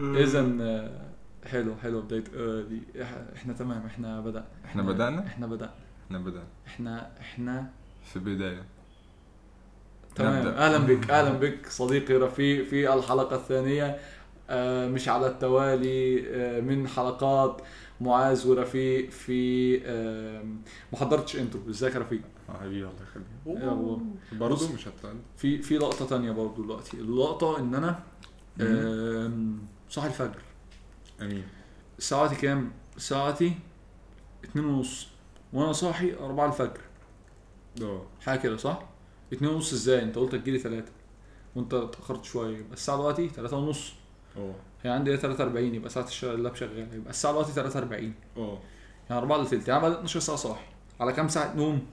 اذا آه، حلو حلو بدايه دي إحنا تمام إحنا بدأ. إحنا بدأنا؟ إحنا بدأ. إحنا بدأنا. إحنا إحنا في بداية تمام. نبدأ. أهلا بك أهلا بك صديقي رفيق في الحلقة الثانية. آه، مش على التوالي آه، من حلقات معاذ ورفيق في ما حضرتش انترو إزيك يا رفيق؟ حبيبي الله يخليك. برضه مش هتطلع. في في لقطة تانية برضو دلوقتي. اللقطة إن أنا صاحي الفجر. آمين. ساعتي كام؟ ساعتي اتنين ونص. وأنا صاحي أربعة الفجر. آه. حاجة كده صح؟ اتنين ونص إزاي؟ أنت قلت تجيلي تلاتة. وأنت اتأخرت شوية. يبقى الساعة دلوقتي تلاتة ونص. آه. هي عندي 43 يبقى الش- اللاب شغاله يبقى الساعة دلوقتي 43 آه. يعني 4 الا تلت يعني بقى 12 ساعة صاحي. على كام ساعة نوم؟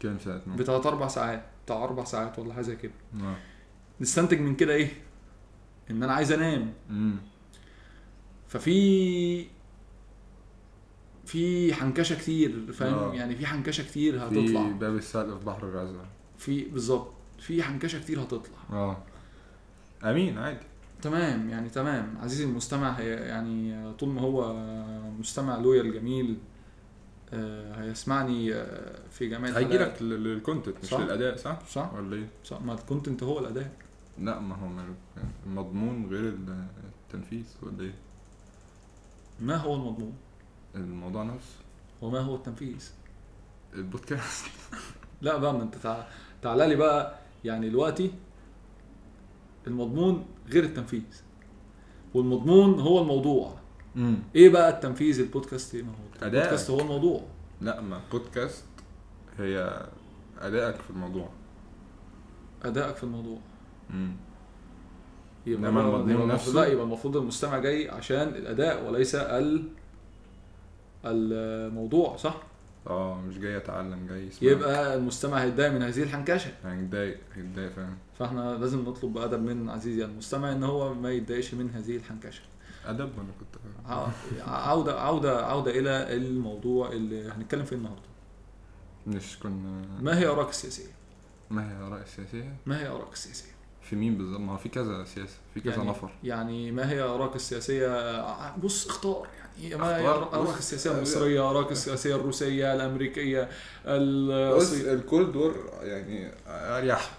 كام ساعة نوم؟ بتاعت أربع ساعات. بتاع أربع ساعات ولا حاجة زي كده. آه. نستنتج من كده إيه؟ إن أنا عايز أنام. امم ففي في حنكشة كتير فاهم؟ آه. يعني في حنكشة كتير في هتطلع. باب السقل في بحر الغزة. في بالظبط. في حنكشة كتير هتطلع. آه. أمين عادي. تمام يعني تمام. عزيزي المستمع هي يعني طول ما هو مستمع لويال جميل آه، هيسمعني آه، في جميع هيجي. لك لل content مش. للأداء صح؟ صح. ولا إيه؟ صح. ما ال content هو الأداء. لا ما هو المضمون غير التنفيذ ولا إيه؟ ما هو المضمون؟ الموضوع نفسه. وما هو التنفيذ؟ البودكاست. لا بقى ما أنت تع... تعالى لي بقى يعني دلوقتي المضمون غير التنفيذ. والمضمون هو الموضوع. امم إيه بقى التنفيذ؟ البودكاست إيه؟ ما هو أدائك. البودكاست هو الموضوع. لا ما بودكاست هي أدائك في الموضوع. أدائك في الموضوع. يبقى المضمون يبقى نفسه؟ المفروض لا يبقى المفروض المستمع جاي عشان الأداء وليس ال الموضوع صح؟ آه مش جاي اتعلم جاي يسمع. يبقى المستمع هيتضايق من هذه الحنكشة. هيتضايق هيتضايق فاهم فإحنا لازم نطلب بأدب من عزيزي المستمع إن هو ما يتضايقش من هذه الحنكشة. أدب وأنا كنت عوده عوده عودة إلى الموضوع اللي هنتكلم فيه النهارده. مش كنا ما هي آرائك السياسية؟ ما هي اراء السياسية؟ ما هي آرائك السياسية؟ في مين بالظبط؟ ما هو في كذا سياسة في كذا يعني نفر. يعني ما هي ارائك السياسية؟ ع- بص اختار. يعني ما هي بص، السياسية؟ آه، المصريه ارائك السياسية الروسية الأمريكية بص الصين. الكولد وور يعني أريح.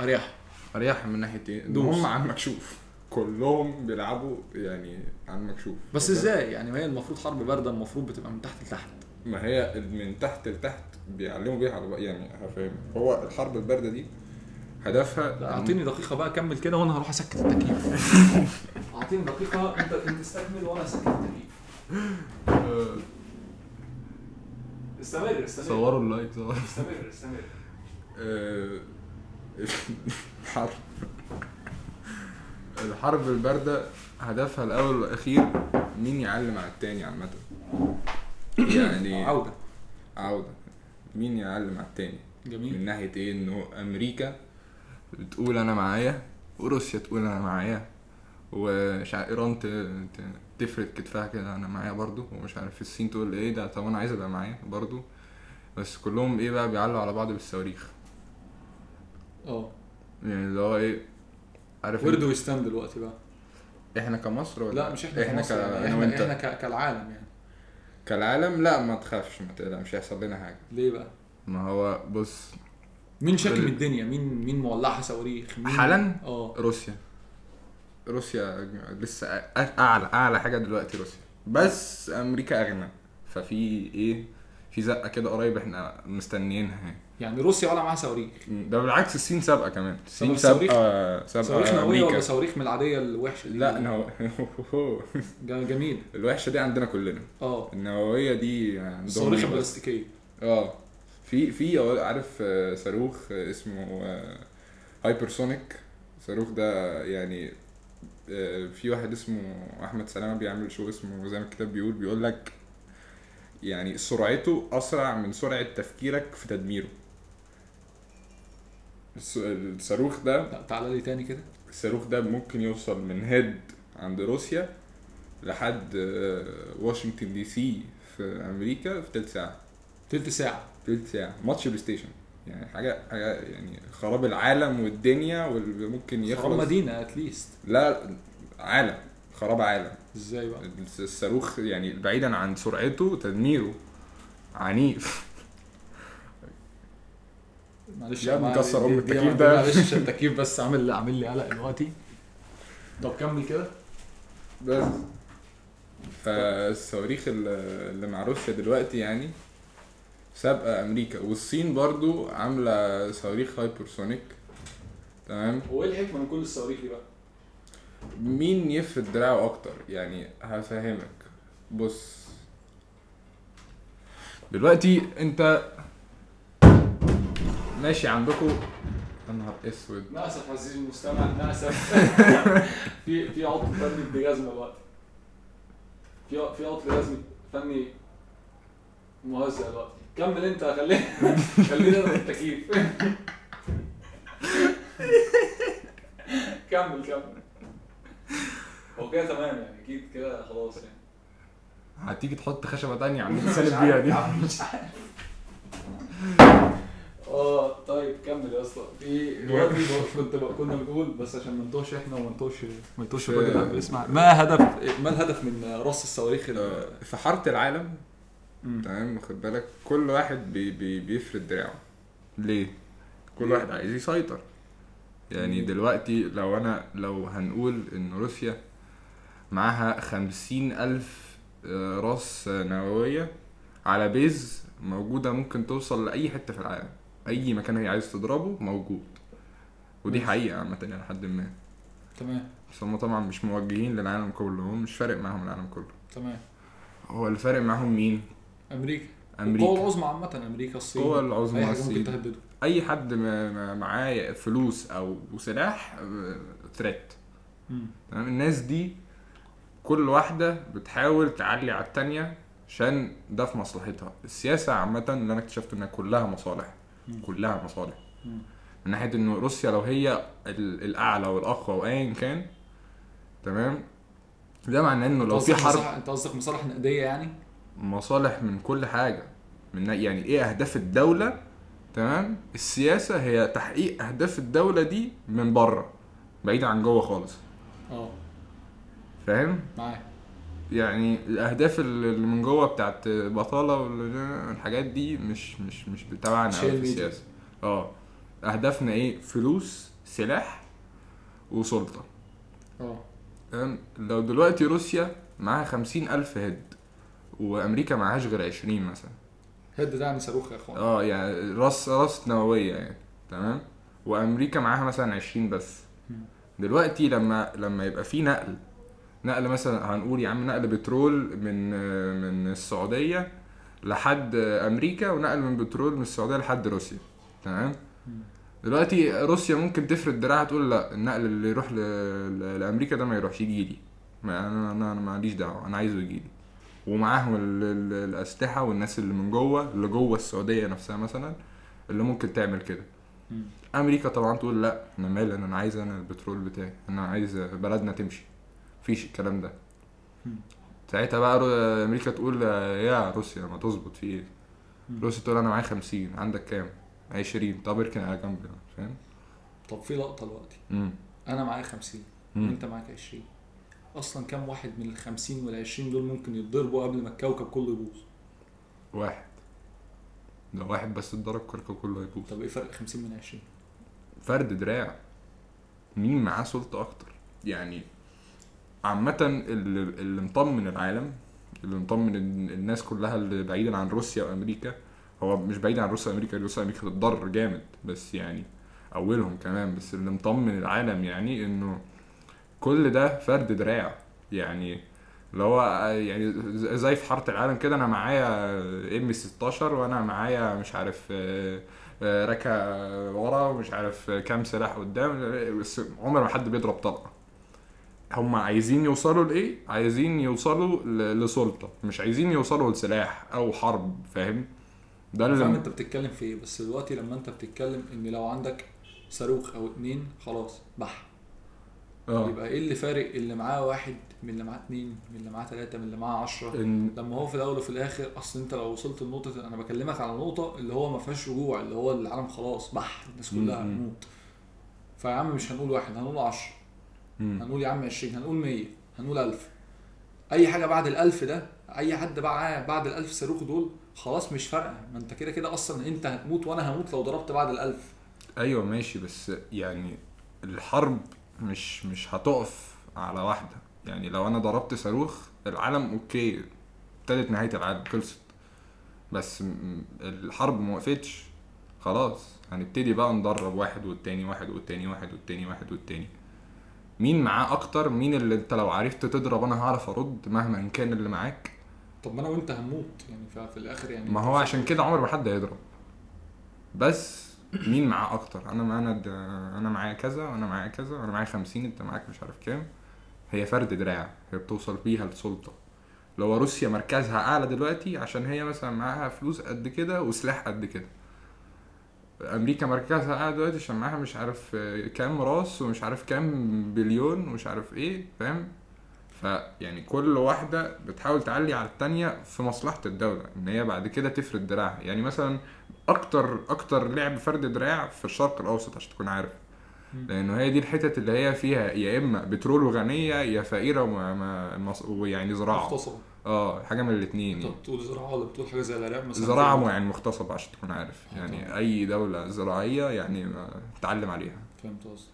أريح. أريح من ناحية إيه؟ هم عن مكشوف. كلهم بيلعبوا يعني عن مكشوف. بس؟ إزاي؟ يعني ما هي المفروض حرب باردة المفروض بتبقى من تحت لتحت. ما هي من تحت لتحت بيعلموا بيها على يعني هفهم هو الحرب الباردة دي هدفها أعطيني دقيقة بقى كمل كده وأنا هروح أسكت التكييف. أعطيني دقيقة أنت أنت استكمل وأنا أسكت التكييف. آه، استمر استمر. صوروا اللايك صوروا. استمر استمر. آه، الحرب. الحرب الباردة هدفها الأول والأخير مين يعلم على التاني عامة؟ يعني عودة. عودة. مين يعلم على التاني؟ من جميل ناحية إيه؟ إنه أمريكا بتقول أنا معايا وروسيا تقول أنا معايا ومش ت- تفرد كتفها كده أنا معايا برضو ومش عارف الصين تقول إيه ده طب أنا عايز أبقى معايا برضو بس كلهم إيه بقى بيعلوا على بعض بالصواريخ. آه. يعني اللي هو إيه عارف وير دو وي ستاند دلوقتي بقى؟ إحنا كمصر ولا؟ لا مش إحنا إحنا كمصر يعني أنا إحنا, وأنت. إحنا ك- كالعالم يعني. كالعالم؟ لا ما تخافش ما تقلقش مش هيحصل لنا حاجة. ليه بقى؟ ما هو بص مين شاكم الدنيا؟ مين مين مولعها صواريخ؟ مين حالا؟ آه روسيا روسيا لسه اعلى أعلى حاجة دلوقتي روسيا بس أمريكا أغنى ففي إيه في زقة كده قريب إحنا مستنيينها يعني يعني روسيا ولا معاها صواريخ؟ ده بالعكس الصين سابقة كمان الصين صواريخ- سابقه سابقة صواريخ نووية ولا صواريخ من العادية الوحشة دي؟ لا نو... جميل الوحشة دي عندنا كلنا آه النووية دي عندهم الصواريخ بس. البلاستيكية آه في في عارف آه، صاروخ آه، اسمه hypersonic الصاروخ ده يعني آه، في واحد اسمه أحمد سلامة بيعمل show اسمه زي ما الكتاب بيقول بيقول لك يعني سرعته أسرع من سرعة تفكيرك في تدميره. الصاروخ ده تعالى لي تاني كده. الصاروخ ده ممكن يوصل من هنا عند روسيا لحد آه، واشنطن دي سي في أمريكا في تلت ساعة. تلت ساعة. تلت ساعة. ماتش بلاي ستيشن. يعني حاجة حاجة يعني خراب العالم والدنيا واللي ممكن خراب يخلص. مدينة at least لا عالم. خراب عالم. إزاي بقى؟ الصاروخ يعني بعيدا عن سرعته تدميره عنيف. معلش يا ابني جماعة، كسر دي- أم دي- التكييف ده. معلش التكييف بس عامل عامل لي قلق دلوقتي. طب كمل كده. بس. فالصواريخ اللي مع روسيا دلوقتي يعني سابقة أمريكا. والصين برضو عاملة صواريخ هايبرسونيك تمام؟ هو إيه الحكمة من كل الصواريخ دي بقى؟ مين يفرد دراعه أكتر؟ يعني هفهمك. بص. دلوقتي أنت ماشي عندكم يا نهار أسود. ناسف عزيزي المستمع ناسف في في عطل فني بجزمه دلوقتي. في في عطل رسمي فني مهزأ دلوقتي. كمل انت خلينا خلينا أنا التكييف. كمل كمل. هو كده تمام يعني أكيد كده خلاص يعني. هتيجي تحط خشبة تانية عند تسالب بيها دي. مش عارف. آه طيب كمل يا اسطى. في دلوقتي كنت كنا بنقول بس عشان ما نتوهش إحنا وما نتوهش ما نتوهش الراجل اللي بيسمع ما هدف ما الهدف من رص الصواريخ ال- في حارة العالم. تمام؟ واخد بالك؟ كل واحد بي بي بيفرد دراعه. ليه؟ كل ليه؟ واحد عايز يسيطر. يعني مم. دلوقتي لو أنا لو هنقول إن روسيا معاها خمسين ألف آه، راس نووية على base موجودة ممكن توصل لأي حتة في العالم. أي مكان هي عايز تضربه موجود. ودي. حقيقة عامة إلى حد ما. تمام. بس هم طبعا مش موجهين للعالم كله. هم مش فارق معاهم العالم كله. تمام. هو اللي فارق معاهم مين؟ أمريكا أمريكا القوى العظمى عامة أمريكا الصين القوى العظمى أي حاجة ممكن الصين. تهدده أي حد معاه فلوس أو سلاح ثريت مم. تمام الناس دي كل واحدة بتحاول تعلي على التانية عشان ده في مصلحتها السياسة عامة اللي أنا اكتشفت إنها كلها مصالح مم. كلها مصالح مم. من ناحية إن روسيا لو هي ال- الأعلى والأقوى وايا كان تمام ده معناه إنه لو في حرب أنت قصدك مصالح نقدية يعني؟ مصالح من كل حاجة. من يعني إيه أهداف الدولة؟ تمام؟ السياسة هي تحقيق أهداف الدولة دي من بره بعيد عن جوه خالص. آه. فاهم؟ معاك. يعني الأهداف اللي من جوه بتاعت بطالة والحاجات دي مش مش مش بتابعنا قوي في. السياسة. آه. أهدافنا إيه؟ فلوس سلاح وسلطة. آه. تمام؟ لو دلوقتي روسيا معاها خمسين ألف هيد وأمريكا معهاش غير عشرين مثلا هد ده صاروخ يا إخوان آه يعني راس راس نووية يعني تمام وأمريكا معاها مثلا 20 بس. دلوقتي لما لما يبقى في نقل نقل مثلا هنقول يا عم نقل بترول من من السعودية لحد أمريكا ونقل من بترول من السعودية لحد روسيا تمام. دلوقتي روسيا ممكن تفرد دراعها تقول لا النقل اللي يروح. لأمريكا ده ما يروحش يجي لي ما أنا أنا أنا ماليش دعوة أنا عايزه يجي لي ومعاهم ال... ال... الأسلحة والناس اللي من جوه اللي جوه السعودية نفسها مثلا اللي ممكن تعمل كده. أمريكا طبعا تقول لأ أنا مالي أنا عايز أنا البترول بتاعي أنا عايز بلدنا تمشي. مفيش الكلام ده. ساعتها بقى رو... أمريكا تقول يا روسيا ما تظبط في إيه. روسيا تقول أنا معايا 50 عندك كام؟ 20 طب اركن على جنب فاهم؟ طب في لقطة دلوقتي. أنا معايا 50 مم. وأنت معاك 20 أصلا كام واحد من ال 50 وال 20 دول ممكن يتضربوا قبل ما الكوكب كله يبوظ؟ واحد. لو واحد بس اتضرب الكوكب كله هيبوظ طب إيه فرق 50 من 20 فرد دراع. مين معاه سلطة أكتر؟ يعني عامة اللي, اللي مطمن العالم اللي مطمن ال- الناس كلها اللي بعيدا عن روسيا وأمريكا هو مش بعيد عن روسيا وأمريكا روسيا وأمريكا تتضرر جامد. بس يعني أولهم كمان. بس اللي مطمن العالم يعني إنه كل ده فرد دراع. يعني اللي هو يعني زي في حارة العالم كده أنا معايا ام 16 وأنا معايا مش عارف آه، آه، ركا ورا ومش عارف كام سلاح قدام بس عمر ما حد بيضرب طلقة. هم عايزين يوصلوا لإيه؟ عايزين يوصلوا لسلطة. مش عايزين يوصلوا لسلاح أو حرب فاهم؟ ده فاهم اللي أنت بتتكلم في إيه بس دلوقتي لما أنت بتتكلم إن لو عندك صاروخ أو اتنين خلاص بح. آه. يبقى إيه اللي فارق اللي معاه واحد من اللي معاه اتنين من اللي معاه تلاتة من اللي معاه عشرة؟ إن لما هو في الأول وفي الآخر أصل أنت لو وصلت لنقطة أنا بكلمك على نقطة اللي هو ما فيهاش رجوع اللي هو العالم خلاص بح الناس كلها. هتموت. فيا عم مش هنقول واحد هنقول عشرة. مم. هنقول يا عم 20 هنقول 100 هنقول 1000 أي حاجة بعد ال1000 ده أي حد بقى بعد ال1000 صاروخ دول خلاص مش فارقة. ما أنت كده كده أصلا أنت هتموت وأنا هموت لو ضربت بعد ال1000 أيوه ماشي بس يعني الحرب مش مش هتقف على واحدة. يعني لو أنا ضربت صاروخ العالم أوكي ابتدت نهاية العالم خلصت. بس الحرب ما وقفتش. خلاص هنبتدي بقى ندرب واحد والتاني واحد والتاني واحد والتاني واحد والتاني. مين معاه أكتر؟ مين اللي أنت لو عرفت تضرب أنا هعرف أرد مهما كان اللي معاك؟ طب ما أنا وأنت هنموت. يعني ففي الآخر يعني ما هو عشان كده عمر ما حد هيضرب. بس مين معاه أكتر؟ أنا معانا أنا معايا كذا وأنا معايا كذا وأنا معايا 50 أنت معاك مش عارف كام. هي فرد دراع هي بتوصل بيها لسلطة. لو روسيا مركزها أعلى دلوقتي عشان هي مثلا معاها فلوس قد كده وسلاح قد كده. أمريكا مركزها أعلى دلوقتي عشان معاها مش عارف كام راس ومش عارف كام بليون ومش عارف إيه فاهم؟ فيعني كل واحدة بتحاول تعلي على التانية في مصلحة الدولة إن هي بعد كده تفرد دراعها. يعني مثلا أكتر أكتر لعب فرد دراع في الشرق الأوسط عشان تكون عارف. لأنه هي دي الحتت اللي هي فيها يا إما بترول وغنية يا مص- ويعني زراعة. مغتصبه آه حاجة من الاتنين انت يعني. بتقول زراعة ولا بتقول حاجة زي العراق مثلا؟ مو- يعني مغتصبة عشان تكون عارف. آه، يعني طبعا. أي دولة زراعية يعني تعلم عليها. فهمت قصدي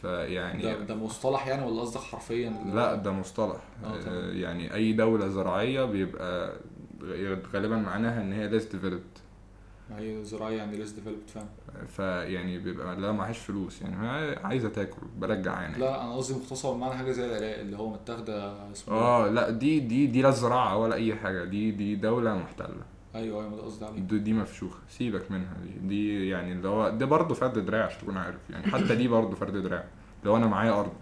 فيعني ده ده مصطلح يعني ولا قصدك حرفيا؟ لا ده مصطلح. آه، يعني أي دولة زراعية بيبقى غالبا معناها إن هي less developed. ما هي زراعية يعني ليس ديفلوبد فاهم فيعني بيبقى لا معهاش فلوس يعني هي عايزة تاكل برجع يعني. لا أنا قصدي مختصر بمعنى حاجة زي العراق اللي هو متاخدة اسمه إيه؟ آه لا دي دي دي لا زراعة ولا أي حاجة دي دي دولة محتلة. أيوه أيوه ده قصدي عليه دي, دي مفشوخة سيبك منها دي دي يعني اللي هو ده برضه فرد دراع عشان تكون عارف يعني حتى دي برضه فرد دراع. لو أنا معايا أرض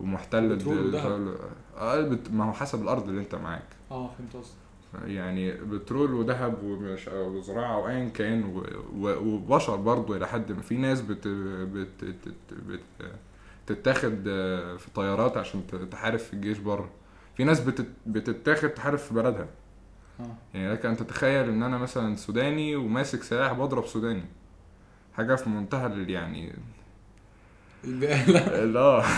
ومحتل. الدولة. آه بت- ما هو حسب الأرض اللي أنت معاك. آه فهمت قصدي يعني بترول وذهب ومش أو زراعه أو ايا كان وبشر برضه إلى حد ما. في ناس بت بت بت بت تتاخد في طيارات عشان تحارب في الجيش بره. في ناس بتت بتتاخد تحارب في بلدها. آه. يعني لك أن تتخيل إن أنا مثلا سوداني وماسك سلاح بضرب سوداني. حاجة في منتهى يعني آه. يعني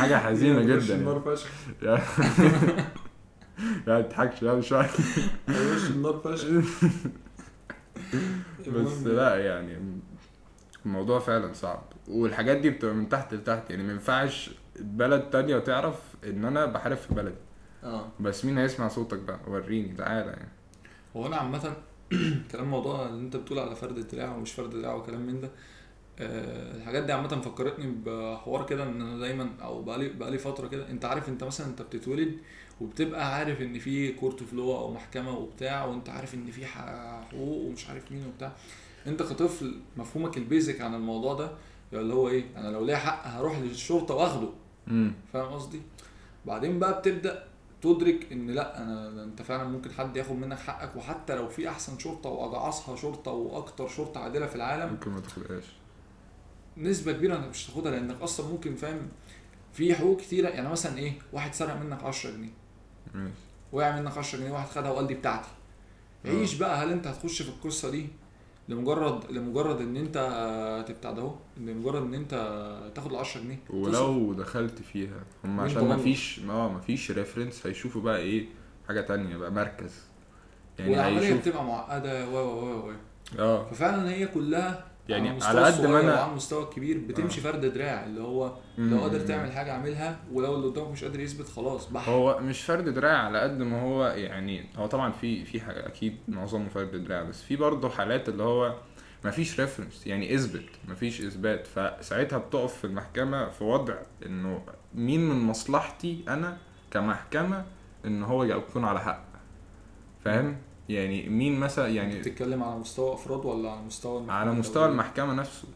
حاجة حزينة جدا يعني. ما تضحكش. لا مش عارف. وش النار فشخ. بس لا يعني الموضوع فعلا صعب. والحاجات دي بتبقى من تحت لتحت. يعني ما ينفعش بلد تانية تعرف إن أنا بحارب في بلدي. آه. بس مين هيسمع صوتك بقى؟ وريني تعالى يعني. هو أنا عامة كلام موضوع اللي أنت بتقول على فرد دراع ومش فرد دراع وكلام من ده آه، الحاجات دي عامة فكرتني بحوار كده إن أنا دايما أو بقالي بقالي فترة كده. أنت عارف أنت مثلا أنت بتتولد وبتبقى عارف إن في court of law أو محكمة وبتاع وأنت عارف إن في حقوق ومش عارف مين وبتاع. أنت كطفل مفهومك ال basic عن الموضوع ده اللي هو إيه أنا لو ليا حق هروح للشرطة وأخده. فاهم قصدي؟ بعدين بقى بتبدأ تدرك إن لأ أنا أنت فعلا ممكن حد ياخد منك حقك وحتى لو في أحسن شرطة واجعصها شرطة وأكتر شرطة عادلة في العالم. ممكن ما تاخدهاش. نسبة كبيرة إنك مش هتاخدها لأنك أصلا ممكن فاهم في حقوق كتيرة. يعني مثلا إيه واحد سرق منك 10 جنيه. وقع منك 10 جنيه واحد خدها وقال دي بتاعتي. آه. عيش بقى هل انت هتخش في القصة دي لمجرد لمجرد ان انت تبتاع ده اهو؟ لمجرد ان انت تاخد ال 10 جنيه ولو دخلت فيها. هم عشان ما؟ فيش آه ما فيش ريفرنس هيشوفوا بقى إيه؟ حاجة تانية بقى مركز. يعني والعملية بتبقى معقدة. و و و و آه. ففعلا هي كلها يعني المستوى على قد ما أنا- وعلى المستوى الكبير بتمشي فرد دراع اللي هو لو قادر تعمل حاجة أعملها ولو اللي قدامك مش قادر يثبت خلاص بح هو مش فرد دراع على قد ما هو يعني هو طبعا في في حاجة أكيد معظمه فرد دراع بس في برضه حالات اللي هو مفيش ريفرنس يعني إثبت مفيش إثبات. فساعتها بتقف في المحكمة في وضع إنه مين من مصلحتي أنا كمحكمة إن هو يكون على حق. فاهم؟ يعني مين مثلا يعني بتتكلم على مستوى أفراد ولا على مستوى المحكمة؟ على مستوى؟ المحكمة نفسه.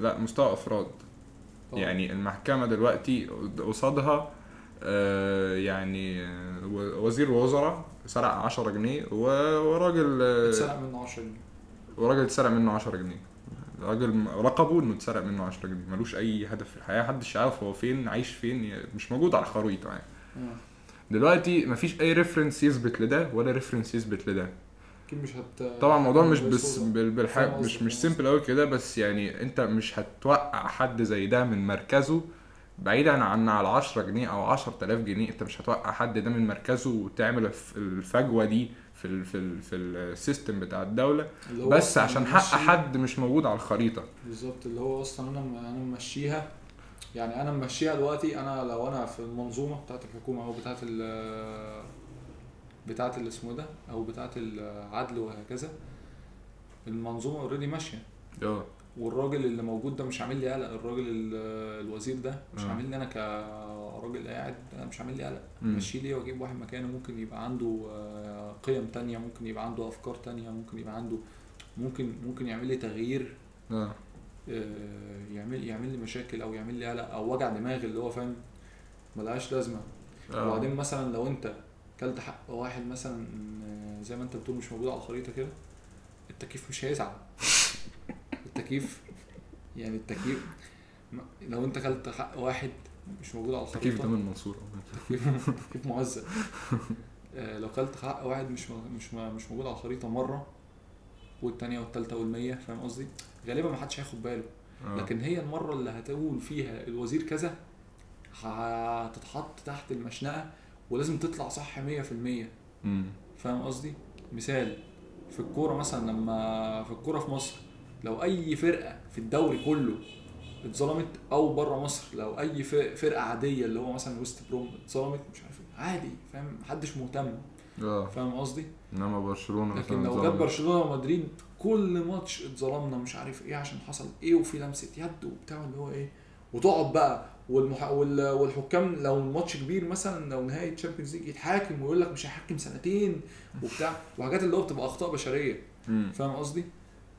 لا مستوى أفراد. طبعا. يعني المحكمة دلوقتي قصادها آه، يعني آه، وزير وزراء سرق 10 جنيه و- وراجل آه، اتسرق منه 10 جنيه. وراجل اتسرق منه 10 جنيه. راجل رقبوا إنه اتسرق منه 10 جنيه. ملوش أي هدف. في الحياة محدش عارف هو فين عايش فين مش موجود على الخريطة يعني. آه. دلوقتي مفيش أي reference يثبت لده ولا reference يثبت لده. أكيد مش هت طبعا الموضوع مش بس بالح... مش مش simple قوي كده بس يعني أنت مش هتوقع حد زي ده من مركزه بعيدا عن على 10 جنيه أو 10000 جنيه أنت مش هتوقع حد ده من مركزه وتعمل الف- الفجوة دي في ال في ال في ال system بتاع الدولة. بس عشان حق حد مش موجود على الخريطة. بالظبط اللي هو أصلا أنا أنا ممشيها يعني أنا ممشيها دلوقتي أنا لو أنا في المنظومة بتاعت الحكومة أو بتاعت ال بتاعت اللي اسمه ده؟ أو بتاعت العدل وهكذا المنظومة already ماشية. آه. والراجل اللي موجود ده مش عامل لي قلق الراجل ال- الوزير ده مش آه. عامل لي أنا كراجل قاعد أنا مش عامل لي قلق. مم. مشي لي وأجيب واحد مكانه ممكن يبقى عنده آه، قيم تانية ممكن يبقى عنده أفكار تانية ممكن يبقى عنده ممكن ممكن يعمل لي تغيير. آه، يعمل يعمل لي مشاكل أو يعمل لي قلق أو وجع دماغ اللي هو فاهم ملهاش لازمة. آه. وبعدين مثلا لو أنت كلت حق واحد مثلا آه، زي ما أنت بتقول مش موجود على الخريطة كده التكييف مش هيزعل. التكييف يعني التكييف لو أنت كلت حق واحد مش موجود على التكييف الخريطة ده من المنصوره تكييف تكييف مهزأ آه، لو كلت حق واحد مش مش مش موجود على الخريطة مرة والتانية والتالتة والمية فاهم قصدي؟ غالبا ما حدش هياخد باله آه. لكن هي المرة اللي هتقول فيها الوزير كذا هتتحط تحت المشنقة ولازم تطلع صح مية في المية مم. فاهم قصدي؟ مثال في الكورة مثلا لما في الكورة في مصر لو أي فرقة في الدوري كله اتظلمت أو بره مصر لو أي ف- فرقة عادية اللي هو مثلا ويست بروم اتظلمت مش عارف إيه، عادي فاهم محدش مهتم آه فاهم قصدي؟ إنما برشلونة لكن لو. جت برشلونة ومدريد كل ماتش اتظلمنا مش عارف إيه عشان حصل إيه وفي لمسة يد وبتاع اللي هو إيه وتقعد بقى والمح... وال... والحكام لو الماتش كبير مثلا لو نهائي Champions League يتحاكم ويقول لك مش هيحكم سنتين وبتاع وحاجات اللي هو بتبقى أخطاء بشرية. فاهم قصدي؟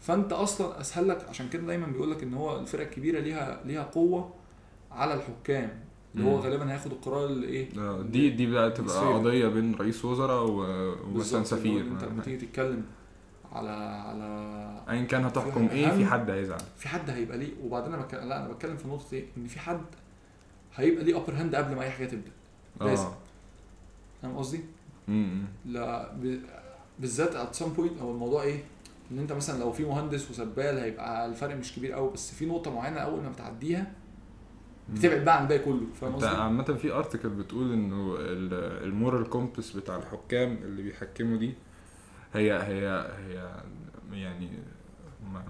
فأنت أصلا أسهل لك عشان كده دايما بيقول لك إن هو الفرق الكبيرة ليها ليها قوة على الحكام اللي هو. غالبا هياخد القرار اللي إيه آه، دي دي بقى تبقى. قضية بين رئيس وزراء ومثلا سفير أنت لما تيجي تتكلم على على ايا كان هتحكم إيه في حد هيزعل في حد هيبقى ليه وبعدين أنا بتكلم لا أنا بتكلم في نقطة إيه إن في حد هيبقى ليه upper hand قبل ما أي حاجة تبدأ لازم. آه فاهم قصدي؟ لا ب... بالذات at some point أو الموضوع إيه؟ إن أنت مثلا لو في مهندس وسبال هيبقى الفرق مش كبير قوي بس في نقطة معينة أول ما بتعديها بتبعد بقى عن الباقي كله فاهم قصدي؟ عامة في article بتقول إنه ال moral compass بتاع الحكام اللي بيحكموا دي هي هي هي يعني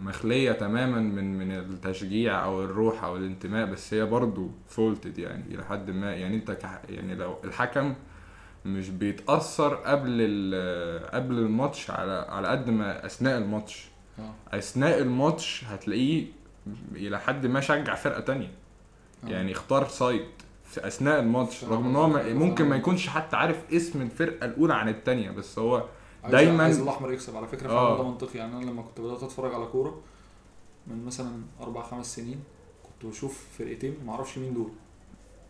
مخلية تماما من من التشجيع أو الروح أو الانتماء بس هي برضو faulted يعني إلى حد ما يعني أنت يعني لو الحكم مش بيتأثر قبل قبل الماتش على على قد ما أثناء الماتش آه أثناء الماتش هتلاقيه إلى حد ما شجع فرقة تانية آه. يعني اختار side في أثناء الماتش رغم إن هو. ممكن ما. يكونش حتى عارف اسم الفرقة الأولى عن الثانية بس هو دايماً- عايز الأحمر يكسب على فكرة آه. فعلا ده منطقي يعني أنا لما كنت بدأت أتفرج على كورة من مثلا أربع خمس سنين كنت بشوف فرقتين ما أعرفش مين دول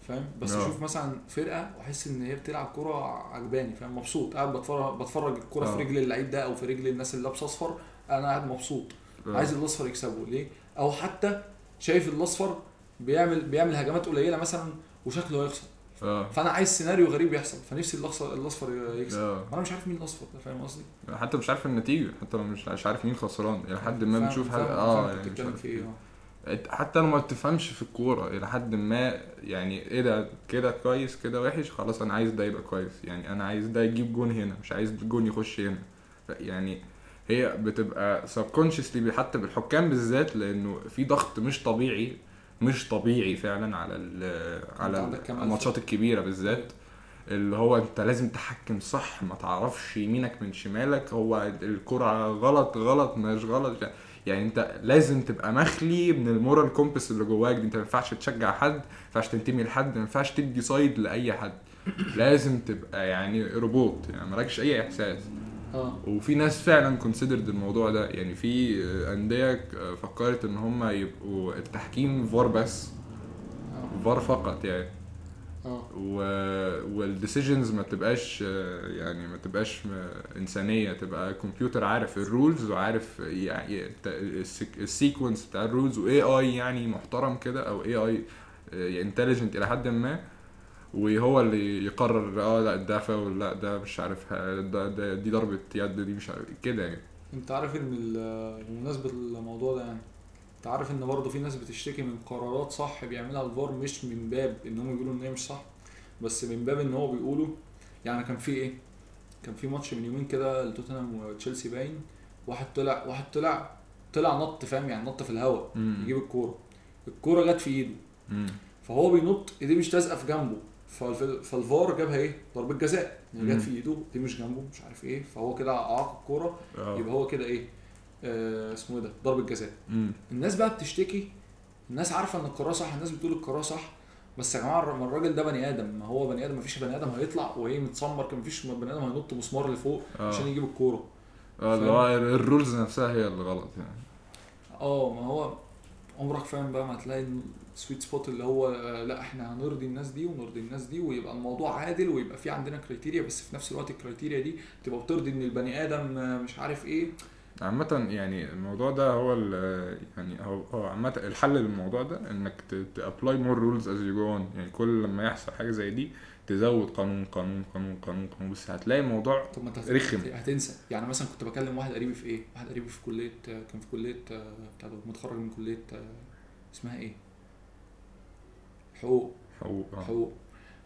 فاهم بس آه. أشوف مثلا فرقة وأحس إن هي بتلعب كورة عجباني فاهم مبسوط قاعد بتفرج بتفرج الكورة آه. في رجل اللعيب ده أو في رجل الناس اللي لابسة أصفر أنا قاعد مبسوط عايز الأصفر يكسبه ليه أو حتى شايف الأصفر بيعمل بيعمل هجمات قليلة مثلا وشكله هيخسر آه. فأنا عايز سيناريو غريب يحصل فنفسي الاصفر الأصفر يكسب. آه. وأنا مش عارف مين الأصفر ده فاهم قصدي؟ حتى مش عارف النتيجة حتى مش مش عارف مين خسران. إلى حد ما فاهم- حاجة آه أنت يعني مش بتتكلم عارف في إيه. إيه. آه. حتى لو ما بتفهمش في الكورة. إلى حد ما يعني إيه ده؟ كده كويس كده وحش خلاص أنا عايز ده يبقى كويس. يعني أنا عايز ده يجيب جون هنا مش عايز الجون يخش هنا. يعني هي بتبقى سبكونشسلي حتى بالحكام بالذات لأنه في ضغط مش طبيعي. مش طبيعي فعلا على على؟ الماتشات الكبيرة بالذات. اللي هو انت لازم تحكم صح ما تعرفش يمينك من شمالك. هو الكرة غلط غلط مش غلط. يعني انت لازم تبقى مخلي من ال moral compass اللي جواك دي. انت ما ينفعش تشجع حد ما ينفعش تنتمي لحد ما ينفعش تدي side لأي حد. لازم تبقى يعني روبوت يعني مالكش أي إحساس. آه. وفي ناس فعلا considered الموضوع ده. يعني في أندية فكرت إن هم يبقوا التحكيم فار بس آه. فار فقط يعني. آه. و... وال decisions ما تبقاش يعني ما تبقاش إنسانية. تبقى كمبيوتر عارف ال rules وعارف يعني ال sequence بتاع ال rules و AI يعني محترم كده أو AI intelligent إلى حد ما. وهو اللي يقرر آه لا ده فاول لا ده مش عارف ده, ده دي ضربة يد دي مش عارف كده يعني. انت عارف ان بمناسبة الموضوع ده يعني انت عارف ان برضه في ناس بتشتكي من قرارات صح بيعملها الفار مش من باب إن هم يقولوا إن هي مش صح بس من باب إن هو بيقولوا يعني كان في إيه؟ كان في ماتش من يومين كده لتوتنهام وتشيلسي باين واحد طلع واحد طلع طلع نط فاهم يعني نط في الهواء. يجيب الكورة. الكورة جت في إيده. مم. فهو بينط إيديه مش لازقة في جنبه. فالفار جابها إيه ضربة جزاء. جت في ايده دي مش جنبه مش عارف إيه. فهو كده اعاق الكورة. آه. يبقى هو كده إيه آه اسمه إيه ده ضربة جزاء. الناس بقى بتشتكي الناس عارفة إن القرار صح الناس بتقول القرار صح. بس يا جماعة ما الراجل ده بني آدم. ما هو بني آدم ما فيش بني آدم هيطلع وإيه متسمر كان مفيش بني آدم هينط مسمار لفوق آه. عشان يجيب الكورة. آه اللي هو ال rules نفسها هي اللي غلط يعني. آه ما هو عمرك فاهم بقى ما هتلاقي ال sweet spot اللي هو آه، لا إحنا هنرضي الناس دي ونرضي الناس دي ويبقى الموضوع عادل ويبقى في عندنا criteria بس في نفس الوقت ال criteria دي تبقى بترضي إن البني آدم آه، مش عارف إيه. عامة يعني الموضوع ده هو يعني هو هو عامة الحل للموضوع ده إنك ت apply more rules as you go يعني كل لما يحصل حاجة زي دي تزود قانون قانون قانون قانون قانون بس هتلاقي الموضوع طب ما انت رخم. هتنسى يعني مثلا كنت بكلم واحد قريبي في إيه؟ واحد قريبي في كلية آه، كان في كلية آه، بتاع متخرج من كلية آه، اسمها إيه؟ حقوق حقوق آه حقوق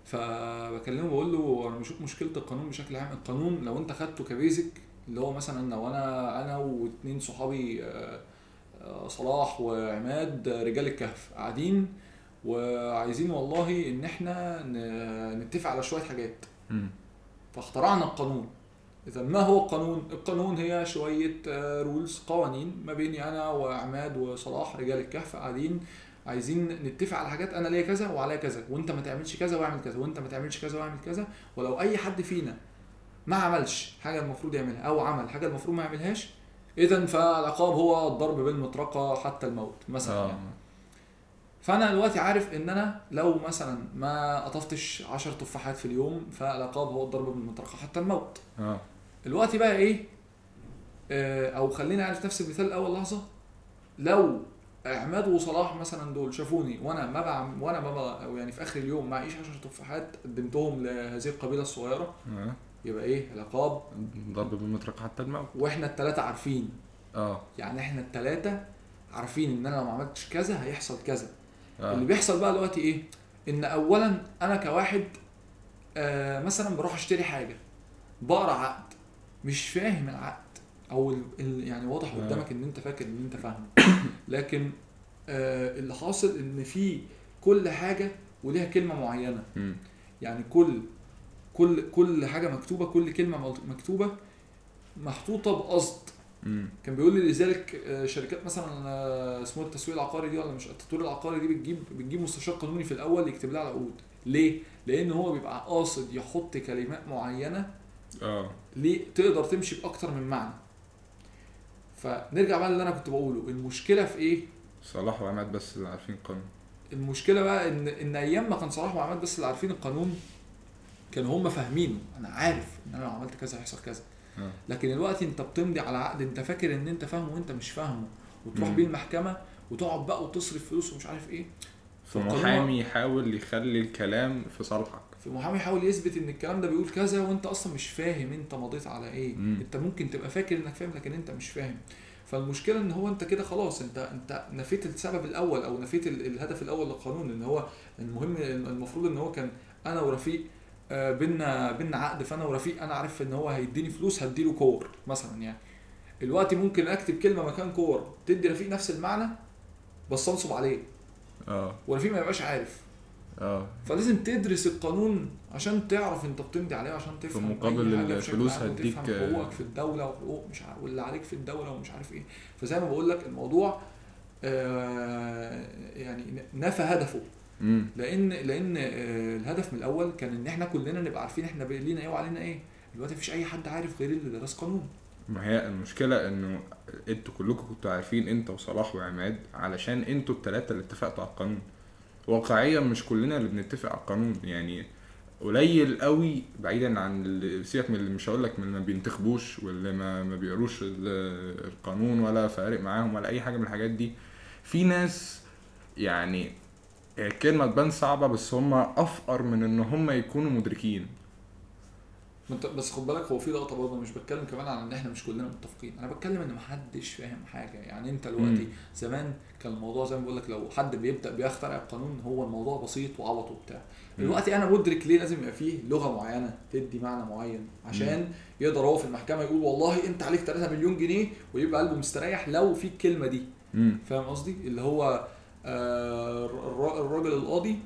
فبكلمه بقول له أنا بشوف مشكلة القانون بشكل عام القانون لو أنت خدته كبيزك اللي هو مثلا لو أنا أنا واثنين صحابي آه، آه، صلاح وعماد آه، رجال الكهف قاعدين وعايزين والله إن إحنا نتفق على شوية حاجات. فاخترعنا القانون. إذا ما هو القانون؟ القانون هي شوية رولز قوانين ما بيني أنا وعماد وصلاح رجال الكهف قاعدين عايزين نتفق على حاجات. أنا ليا كذا وعليا كذا وأنت ما تعملش كذا واعمل كذا وأنت ما تعملش كذا واعمل كذا. ولو أي حد فينا ما عملش حاجة المفروض يعملها أو عمل حاجة المفروض ما يعملهاش اذا فالعقاب هو الضرب بالمطرقة حتى الموت مثلا. آه. يعني. فأنا دلوقتي عارف إن أنا لو مثلا ما قطفتش 10 تفاحات في اليوم فالعقاب هو الضرب بالمطرقه حتى الموت. آه. دلوقتي بقى إيه؟ آه أو خلينا نعرف نفس المثال الأول لحظة. لو عماد وصلاح مثلا دول شافوني وأنا ما بعمل وأنا ما بقى أو يعني في آخر اليوم معيش 10 تفاحات قدمتهم لهذه القبيلة الصغيرة آه. يبقى إيه؟ العقاب. ضرب بالمطرقة حتى الموت. وإحنا الثلاثه عارفين. آه. يعني إحنا الثلاثه عارفين إن أنا لو ما عملتش كذا هيحصل كذا. اللي آه بيحصل بقى دلوقتي إيه؟ إن اولا أنا كواحد آه مثلا بروح أشتري حاجة بقرأ عقد مش فاهم العقد أو ال ال يعني واضح آه. قدامك إن أنت فاكر إن أنت فاهمه. لكن آه اللي حاصل إن في كل حاجة وليها كلمة معينة. مم. يعني كل كل كل حاجة مكتوبة كل كلمة مكتوبة محطوطة بقصد. مم. كان بيقول لي لذلك آه، شركات مثلا آه، اسمه التسويق العقاري دي ولا مش التطوير العقاري دي بتجيب بتجيب مستشار قانوني في الأول يكتب لها العقود ليه؟ لأن هو بيبقى قاصد يحط كلمات معينة آه ليه تقدر تمشي بأكتر من معنى فنرجع بقى اللي أنا كنت بقوله المشكلة في إيه؟ صلاح وعماد بس اللي عارفين القانون المشكلة بقى إن إن أيام ما كان صلاح وعماد بس اللي عارفين القانون كانوا هم فاهمينه أنا عارف إن أنا لو عملت كذا هيحصل كذا لكن دلوقتي انت بتمضي على عقد انت فاكر ان انت فاهمه وانت مش فاهمه وتروح. بيه المحكمة وتقعد بقى وتصرف فلوس ومش عارف إيه. فمحامي يحاول يخلي الكلام في صالحك. في محامي يحاول يثبت ان الكلام ده بيقول كذا وانت أصلا مش فاهم انت مضيت على إيه. مم. انت ممكن تبقى فاكر انك فاهم لكن انت مش فاهم. فالمشكلة ان هو انت كده خلاص انت انت نفيت السبب الأول أو نفيت ال- الهدف الأول للقانون إن هو المهم المفروض إن هو كان أنا ورفيق آه، بينا بينا عقد فأنا ورفيق أنا عارف إن هو هيديني فلوس هديله كور مثلا يعني. دلوقتي ممكن أكتب كلمة مكان كور تدي رفيق نفس المعنى بس أنصب عليه. آه. ورفيق ما يبقاش عارف. آه. فلازم تدرس القانون عشان تعرف أنت بتمضي عليه عشان تفهم في مقابل الفلوس هديك- حقوقك في الدولة وحقوق مش ع... واللي عليك في الدولة ومش عارف إيه. فزي ما بقول لك الموضوع آه يعني نفى هدفه. لأن لأن آه الهدف من الأول كان ان إحنا كلنا نبقى عارفين إحنا لينا إيه وعلينا إيه. دلوقتي مفيش اي حد عارف غير اللي درس قانون. ما هي المشكلة انه أنتوا كلكم كنتوا عارفين انت وصلاح وعماد علشان أنتوا التلاتة اللي اتفقتوا على القانون. واقعيا مش كلنا اللي بنتفق على القانون يعني قليل قوي بعيدا عن سيبك من اللي مش هقول لك من اللي ما بينتخبوش واللي ما ما بيقروش ال- القانون ولا فارق معاهم ولا أي حاجة من الحاجات دي. في ناس يعني الكلمة تبان صعبة بس هم أفقر من إن هم يكونوا مدركين. بس خد بالك هو في لقطة برضه مش بتكلم كمان عن إن إحنا مش كلنا متفقين. أنا بتكلم إن محدش فاهم حاجة. يعني أنت دلوقتي مم. زمان كان الموضوع زي ما بقول لك لو حد بيبدأ بيخترع القانون هو الموضوع بسيط وعبط وبتاع. مم. دلوقتي أنا مدرك ليه لازم يبقى فيه لغة معينة تدي معنى معين؟ عشان يقدر هو في المحكمة يقول والله أنت عليك 3 مليون جنيه ويبقى قلبه مستريح لو في الكلمة دي. فاهم قصدي؟ اللي هو آه الراجل القاضي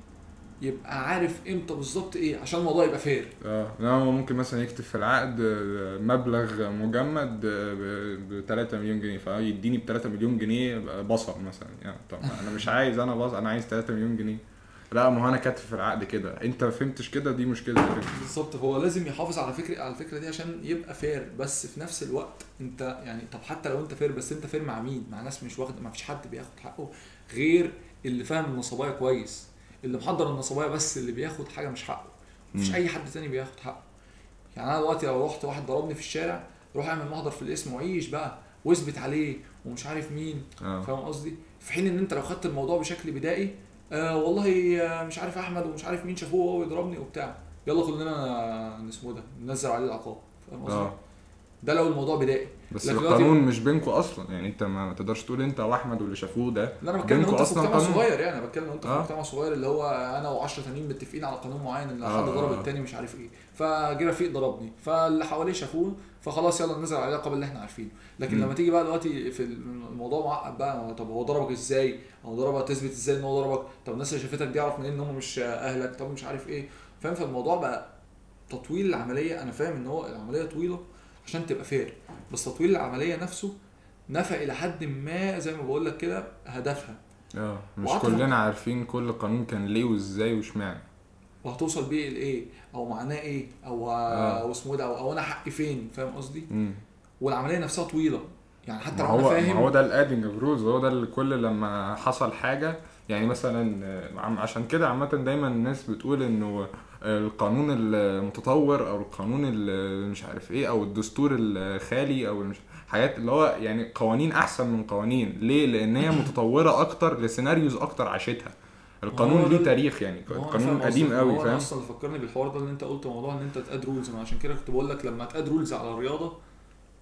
يبقى عارف إمتى بالظبط إيه عشان الموضوع يبقى fair آه لا هو ممكن مثلا يكتب في العقد آه، مبلغ مجمد ب 3 مليون جنيه فيديني ب 3 مليون جنيه بصل مثلا يعني طب أنا مش عايز أنا بصل أنا عايز 3 مليون جنيه. لا ما هو أنا كاتب في العقد كده. أنت ما فهمتش كده؟ دي مشكلة بالظبط هو لازم يحافظ على فكرة على الفكرة دي عشان يبقى فير بس في نفس الوقت أنت يعني طب حتى لو أنت fair بس أنت fair مع مين؟ مع ناس مش واخد ما فيش حد بياخد حقه. غير اللي فاهم النصبايه كويس اللي محضر النصبايه بس اللي بياخد حاجة مش حقه مفيش. أي حد تاني بياخد حقه يعني أنا دلوقتي لو رحت واحد ضربني في الشارع روح أعمل محضر في الاسم وعيش بقى وأثبت عليه ومش عارف مين آه فاهم قصدي؟ في حين إن أنت لو خدت الموضوع بشكل بدائي آه والله آه مش عارف أحمد ومش عارف مين شافوه وهو بيضربني وبتاع يلا كلنا اسمه ده ننزل عليه العقاب فاهم قصدي؟ آه ده لو الموضوع بدائي بس القانون مش بينكوا أصلا. يعني أنت ما تقدرش تقول أنت وأحمد واللي شافوه ده لا أنا بتكلم أنت في مجتمع. صغير يعني أنا بتكلم أنت في آه. مجتمع صغير اللي هو أنا و10 تانيين متفقين على قانون معين إن آه، حد ضرب. التاني مش عارف إيه. فجه رفيق ضربني. فاللي حواليه شافوه فخلاص يلا ننزل عليه العقاب اللي إحنا عارفينه. لكن مم. لما تيجي بقى دلوقتي في الموضوع معقد بقى طب هو ضربك إزاي؟ أو ضربك تثبت إزاي إن هو ضربك؟ طب الناس اللي شافتك دي اعرف منين إن هم مش أهلك؟ طب مش عارف إيه. فاهم؟ فالموضوع بقى تطويل العملية. أنا فاهم إن هو العملية طويلة عشان تبقى fair بس تطويل العملية نفسه نفى إلى حد ما زي ما بقول لك كده هدفها. آه مش كلنا عارفين كل قانون كان ليه وإزاي وإشمعنى. وهتوصل بيه لايه أو معناه إيه؟ أو آه. اسمه إيه ده؟ أو, أو أنا حقي فين؟ فاهم قصدي؟ والعملية نفسها طويلة. يعني حتى لو أنا فاهم هو ده ال adding rules هو ده اللي كل لما حصل حاجة يعني مثلا آه، عشان كده عامة دايما الناس بتقول إنه القانون المتطور أو القانون اللي مش عارف إيه أو الدستور الخالي أو مش حاجات اللي هو يعني قوانين أحسن من قوانين. ليه؟ لأن هي متطورة أكتر ل scenarios أكتر عاشتها. القانون ليه تاريخ يعني. ما هو أنا قانون فاهم قديم. قوي فاهم؟ أصلا فكرني بالحوار ده اللي أنت قلت موضوع إن أنت ت add rules. ما عشان كده كنت بقول لك لما ت add rules على الرياضة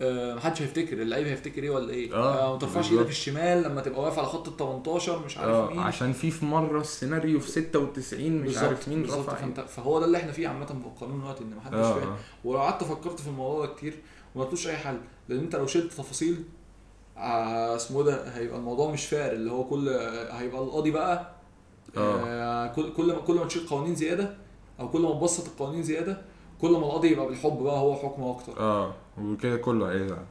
محدش هيفتكر اللعيب هيفتكر إيه ولا إيه؟ آه، آه، ما ترفعش. إيدك الشمال لما تبقى واقف على خط ال 18 مش عارف آه مين. عشان في في مرة السيناريو في 96 مش بالظبط، عارف مين بالظبط. رفع فانت فهو ده اللي إحنا فيه عامة في القانون دلوقتي إن محدش آه فاهم. آه. ولو قعدت فكرت في الموضوع ده كتير وما لقيتوش أي حل لأن أنت لو شلت تفاصيل آه، اسمه ده هيبقى الموضوع مش فارق اللي هو كل آه، هيبقى القاضي بقى آه، كل كل ما كل ما تشيل قوانين زيادة أو كل ما تبسط القوانين زيادة كل ما القاضي يبقى بالحب بقى هو حكمه أكتر. آه. وكده كله هيزعل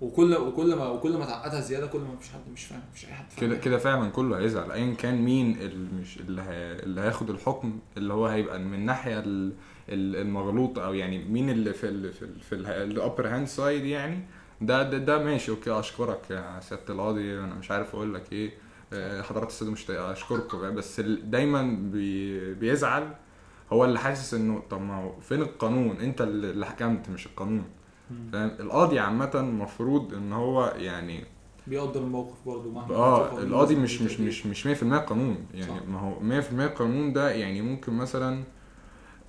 وكل وكل ما وكل ما تعقدها زيادة كل ما مفيش حد مش فاهم مفيش أي حد كده كده فعلا كله هيزعل. ايا كان مين اللي مش اللي, هي... اللي هياخد الحكم اللي هو هيبقى من الناحيه ال- ال- المغلوطه أو يعني مين اللي في ال في ال في ال upper hand side يعني. ده ده, ده ماشي okay أشكرك يا سيادة القاضي أنا مش عارف أقول لك إيه. آه، حضرات الساده مش أشكركم. بس دايما بي... بيزعل هو اللي حاسس إنه طب ما فين القانون؟ أنت اللي حكمت مش القانون. فاهم؟ القاضي عامة المفروض إن هو يعني بيقدر الموقف برضه مهما آه القاضي مش مش. مش مش 100% قانون. يعني صح. ما هو 100% قانون ده يعني ممكن مثلا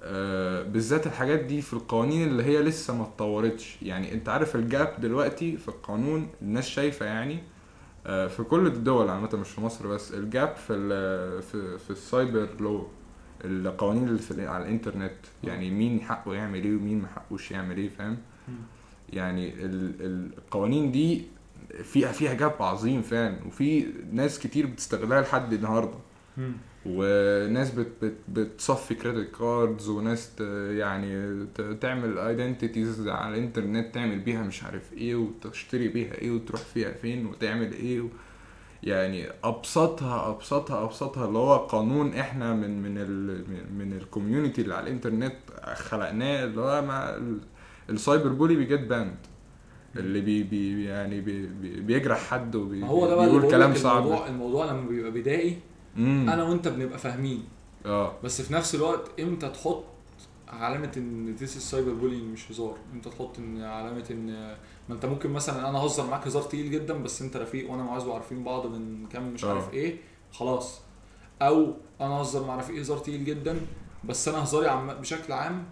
آه بالذات الحاجات دي في القوانين اللي هي لسه ما اتطورتش. يعني أنت عارف ال gap دلوقتي في القانون الناس شايفة يعني آه في كل الدول عامة مش في مصر بس ال gap في في في ال cyber law القوانين اللي في على الإنترنت. يعني مين حقه يعمل إيه ومين ما حقوش يعمل إيه فاهم. يعني ال- ال- القوانين دي فيها فيها gap عظيم فعلا. وفي ناس كتير بتستغلها لحد النهارده. وناس بت بت بتصفي credit cards وناس يعني تعمل identities على الإنترنت تعمل بيها مش عارف إيه وتشتري بيها إيه وتروح فيها فين وتعمل إيه. و يعني أبسطها أبسطها أبسطها اللي هو قانون إحنا من من ال من ال community اللي على الإنترنت خلقناه اللي هو مع ال- ال cyber bully بي get banned. اللي بي بي يعني بي بي بيجرح حد ما هو ده بقى وبيقول كلام صعب. الموضوع الموضوع لما بيبقى بدائي مم. أنا وأنت بنبقى فاهمين. آه. بس في نفس الوقت إمتى تحط علامة إن this ال cyber bullying مش هزار؟ إمتى تحط إن علامة إن ما أنت ممكن مثلا أنا اهزر معاك هزار تقيل جدا بس أنت رفيق وأنا معاذ وعارفين بعض من كام مش آه. عارف إيه خلاص. أو أنا اهزر مع رفيق هزار تقيل جدا بس أنا هزاري عم بشكل عام آه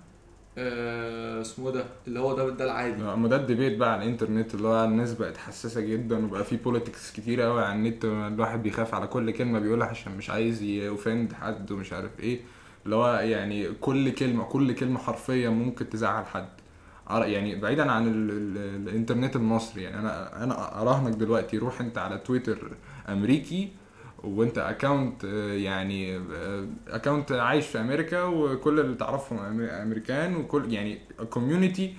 اسمه ده؟ اللي هو ده ده العادي. أما ده ال debate بقى على الإنترنت اللي هو الناس بقت حساسة جدا وبقى في politics كتير قوي على النت الواحد بيخاف على كل كلمة بيقولها عشان مش عايز ي offend حد ومش عارف إيه. اللي هو يعني كل كلمة كل كلمة حرفيا ممكن تزعل حد. يعني بعيدا عن ال ال الإنترنت المصري يعني أنا أنا أراهنك دلوقتي روح أنت على تويتر أمريكي وانت account يعني account عايش في أمريكا وكل اللي تعرفهم أمريكان وكل يعني community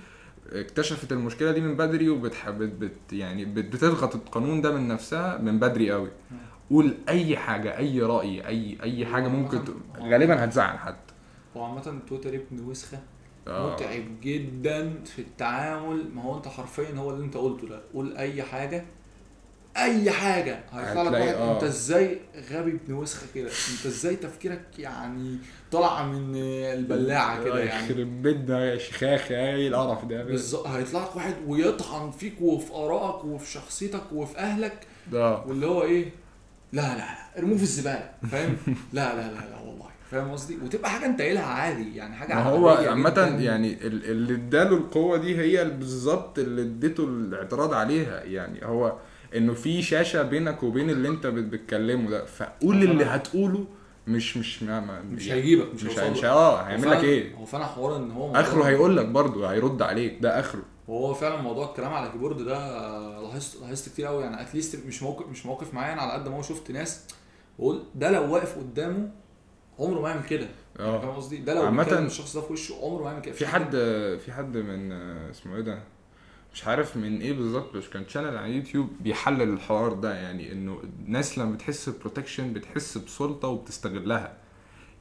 اكتشفت المشكلة دي من بدري وبتح بت يعني بت بتضغط القانون ده من نفسها من بدري قوي قول أي حاجة أي رأي أي أي حاجة ممكن ت... غالبا هتزعل حد. هو عامة تويتر ابن وسخة آه. متعب جدا في التعامل. ما هو أنت حرفيا هو اللي أنت قلته ده. قول أي حاجة أي حاجة. هيطلع لك واحد آه. أنت إزاي غبي ابن وسخة كده؟ أنت إزاي تفكيرك يعني طالعة من البلاعة كده يعني؟ يخرب بيت ده يا شيخاخ يا إيه القرف ده؟ بالظبط. هيطلع لك واحد ويطعن فيك وفي آرائك وفي شخصيتك وفي أهلك. ده. واللي هو إيه؟ لا لا لا ارموه في الزبالة. فاهم؟ لا لا لا لا والله. فاهم قصدي؟ وتبقى حاجة أنت قايلها عادي يعني حاجة ما هو جداً. يعني ال- اللي اداله القوة دي هي بالظبط اللي اديته الاعتراض عليها. يعني هو انه في شاشة بينك وبين اللي انت بت- بتكلمه ده فقول اللي هتقوله مش مش ما ما مش يعني هيجيبك مش, مش مش. آه هيعمل لك إيه؟ هو فعلا حوار إن هو آخره هيقول لك برضه هيرد عليك ده آخره. وهو فعلا موضوع الكلام على الكيبورد ده آه، لاحظت لاحظت كتير قوي يعني اتليست مش موقف مش موقف معايا أنا على قد ما هو شفت ناس بقول ده لو واقف قدامه عمره ما يعمل كده. يعني آه فاهم قصدي؟ ده لو عامةً- الشخص ده في وشه عمره ما يعمل كده. في حد في حد من آه، اسمه إيه ده؟ مش عارف من إيه بالظبط بس كان شانل على يوتيوب بيحلل الحوار ده يعني انه الناس لما بتحس protection بتحس بسلطة وبتستغلها.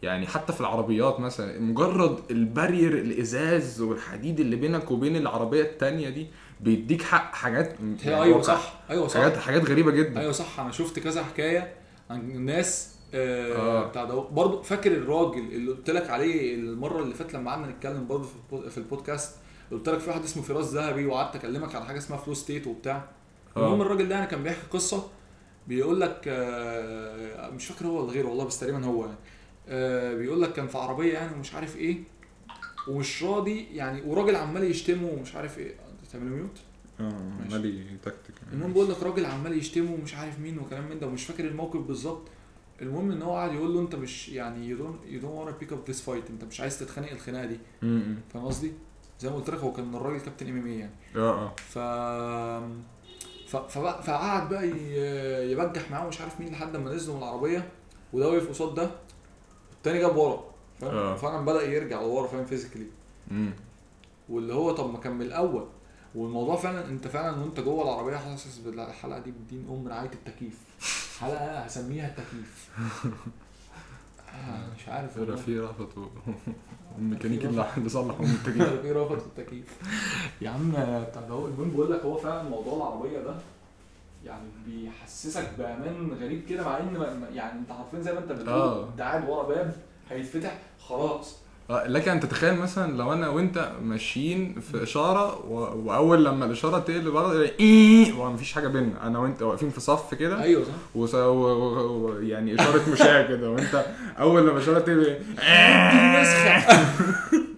يعني حتى في العربيات مثلا مجرد ال barrier الإزاز والحديد اللي بينك وبين العربية التانية دي بيديك حق حاجات هي أيوه صح أيوه صح. حاجات حاجات غريبة جدا. أيوه صح أنا شفت كذا حكاية عن ناس آه آه. بتاع ده. برضه فاكر الراجل اللي قلت لك عليه المرة اللي فاتت لما قعدنا نتكلم برضه في البودكاست؟ قلت لك في واحد اسمه فراس ذهبي وقعدت اكلمك على حاجة اسمها flow state وبتاع آه. المهم الراجل ده يعني كان بيحكي قصة بيقول لك آه مش فاكر هو ولا غيره والله بس تقريبا هو يعني آه بيقول لك كان في عربية يعني ومش عارف إيه ومش راضي يعني وراجل عمال يشتمه ومش عارف إيه تعملوا mute آه. عمال تكتيك المهم بقول لك راجل عمال يشتمه ومش عارف مين وكلام من ده ومش فاكر الموقف بالظبط المهم ان هو قاعد يقول له انت مش يعني you don't you don't wanna pick up this fight انت مش عايز تتخانق الخناقة دي. فاهم قصدي؟ زي ما قلت لك هو كان الراجل كابتن MMA يعني. آه آه. ف فقعد بقى يبجح معاه ومش عارف مين لحد ما نزلوا من العربية وده وقف قصاد ده التاني جاب ورا آه. فاهم فعلا بدأ يرجع لورا فاهم؟ physically م. واللي هو طب ما كان من الأول. والموضوع فعلا أنت فعلا وأنت جوه العربية حاسس بالحلقة دي بدين أم رعاية التكييف. حلقة هسميها التكييف آه، مش عارف في والله. رفض و- والميكانيكي اللي اللي صلح ام التكييف في رافض التكييف. يا عم بتاع ده هو المهم بقول لك هو فعلا موضوع العربية ده يعني بيحسسك بأمان غريب كده مع إن يعني أنت عارفين زي ما أنت بتقول آه. انت قاعد ورا باب هيتفتح خلاص. آه، لك أن تتخيل مثلا لو أنا وأنت ماشيين في إشارة و... وأول لما الإشارة تقلب غلط إيه ومفيش حاجة بينا أنا وأنت واقفين في صف كده. أيوه صح. وس... و... و... و... يعني إشارة مشاة كده. وأنت أول لما الإشارة تقلب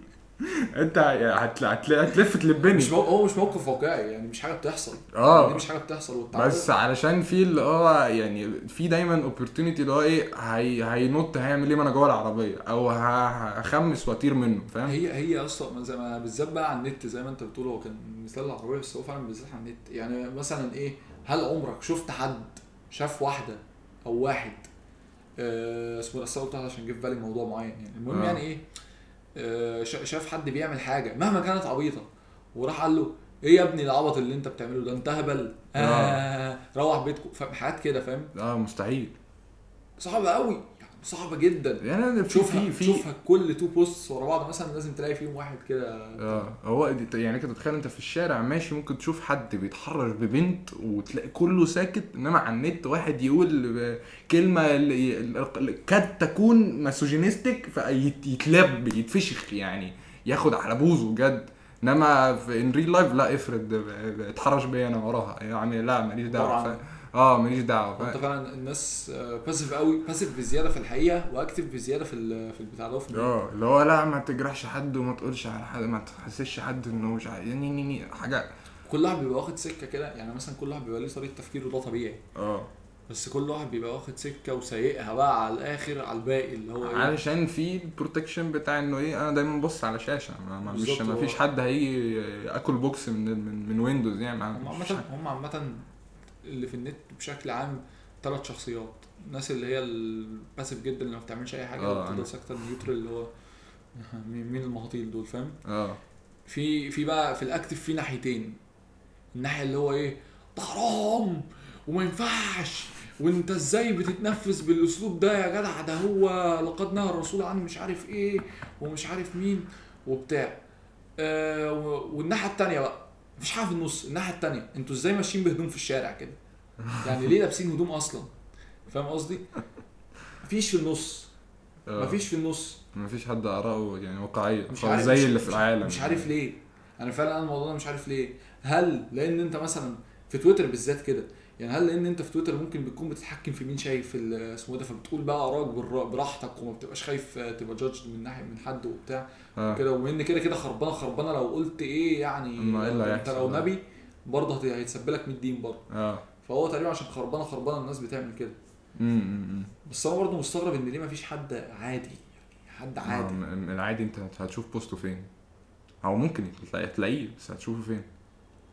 انت هتل... هتل... هتلف تلبني مش. هو مش موقف واقعي يعني مش حاجة بتحصل. آه. دي مش حاجة بتحصل بس علشان في اللي هو يعني في دايما اوبورتونيتي اللي هو إيه هي... هينط هيعمل إيه؟ ما أنا جوه العربية. أو. هخمس واطير منه فاهم؟ هي هي أصلا زي ما بالذات بقى على النت زي ما أنت بتقول هو كان مثال العربية بس هو فعلا بالذات على النت. يعني مثلا إيه هل عمرك شفت حد شاف واحدة أو واحد آه اسمه أنا قلت عشان جه في بالي موضوع معين يعني. المهم آه. يعني إيه شاف حد بيعمل حاجة مهما كانت عبيطة وراح قال له إيه يا ابني العبط اللي أنت بتعمله ده؟ أنت هبل. آه. روح بيتكم فاهم حاجات كده فاهم؟ آه مستحيل. صعبه قوي صعبة جدا. يعني أنا في شوفها في في شوفها كل two post ورا بعض مثلا لازم تلاقي فيهم واحد كده. آه هو يعني كده تتخيل أنت في الشارع ماشي ممكن تشوف حد بيتحرش ببنت وتلاقي كله ساكت إنما على النت واحد يقول كلمة قد تكون misogynistic فيتلب يتفشخ يعني ياخد على بوزه بجد. إنما في in real life لا افرض اتحرش بيا أنا وراها. يعني لا ماليش دعوة؟ آه ماليش دعوة انت فاهم؟ فعلا الناس passive قوي passive بزيادة في الحقيقة و active بزيادة في في البتاع ده. آه اللي هو لا ما تجرحش حد وما تقولش على حد ما تحسسش حد إنه مش عارف يعني ني- ني- حاجة. كل واحد بيبقى واخد سكة كده يعني مثلا كل واحد بيبقى ليه طريقة تفكير وده طبيعي. آه. بس كل واحد بيبقى واخد سكة وسايقها بقى على الآخر على الباقي اللي هو إيه. علشان في ال protection بتاع إنه إيه أنا دايما ببص على شاشة ما مش ما فيش حد هيجي ياكل بوكس من من, من ويندوز يعني هم مش عامة هم عامة اللي في النت بشكل عام ثلاث شخصيات. الناس اللي هي ال passive جدا اللي ما بتعملش أي حاجة اللي بتفضل ساكتة ال neutral اللي هو مين المهاطيل دول فاهم؟ آه. في في بقى في ال active في ناحيتين. الناحية اللي هو إيه؟ ده حرام! وما ينفعش! وأنت إزاي بتتنفس بالأسلوب ده يا جدع؟ ده هو لقد نهى الرسول عن مش عارف إيه ومش عارف مين وبتاع. آه والناحية التانية بقى. مفيش حاجة في النص الناحية التانية. أنتوا إزاي ماشيين بهدوم في الشارع كده؟ يعني ليه لابسين هدوم أصلا؟ فاهم قصدي؟ مفيش في النص. آه. مفيش في النص. ما فيش حد اراءه يعني واقعية مش عارف زي مش- اللي في العالم. مش عارف ليه. أنا فعلا أنا الموضوع ده مش عارف ليه. هل لأن أنت مثلا في تويتر بالذات كده يعني هل لأن أنت في تويتر ممكن بتكون بتتحكم في مين شايف اسمه ده فبتقول بقى بالر- براحتك وما بتبقاش خايف آه، تبقى جادج من ناحية من حد وبتاع آه. كده. وان كده كده خربانة خربانة. لو قلت إيه يعني إيه أنت لو؟ نبي برضه هت- هيتسبب لك 100 دين برضه. آه. فهو تقريبا عشان خربانة خربانة الناس بتعمل كده. امم بس أنا برضه مستغرب إن ليه ما فيش حد عادي يعني حد عادي. م- العادي أنت هتشوف بوسته فين؟ أو ممكن تلاقيه بس هتشوفه فين؟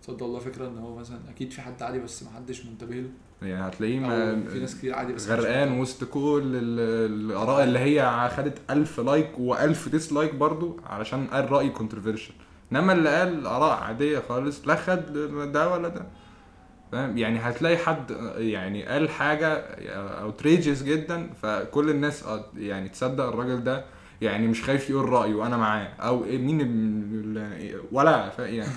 تصدق والله فكرة إن هو مثلا أكيد في حد عادي بس ما حدش منتبه له. يعني هتلاقيه في ناس كتير عادي بس غرقان. وسط كل ال- الآراء اللي هي خدت ألف like و1000 dislike برضو علشان قال رأي controversial إنما اللي قال آراء عادية خالص لا خد ده ولا ده. فاهم؟ يعني هتلاقي حد يعني قال حاجة outrageous جدا فكل الناس آه يعني تصدق الراجل ده يعني مش خايف يقول رأيه وأنا معاه. أو مين ولا يعني.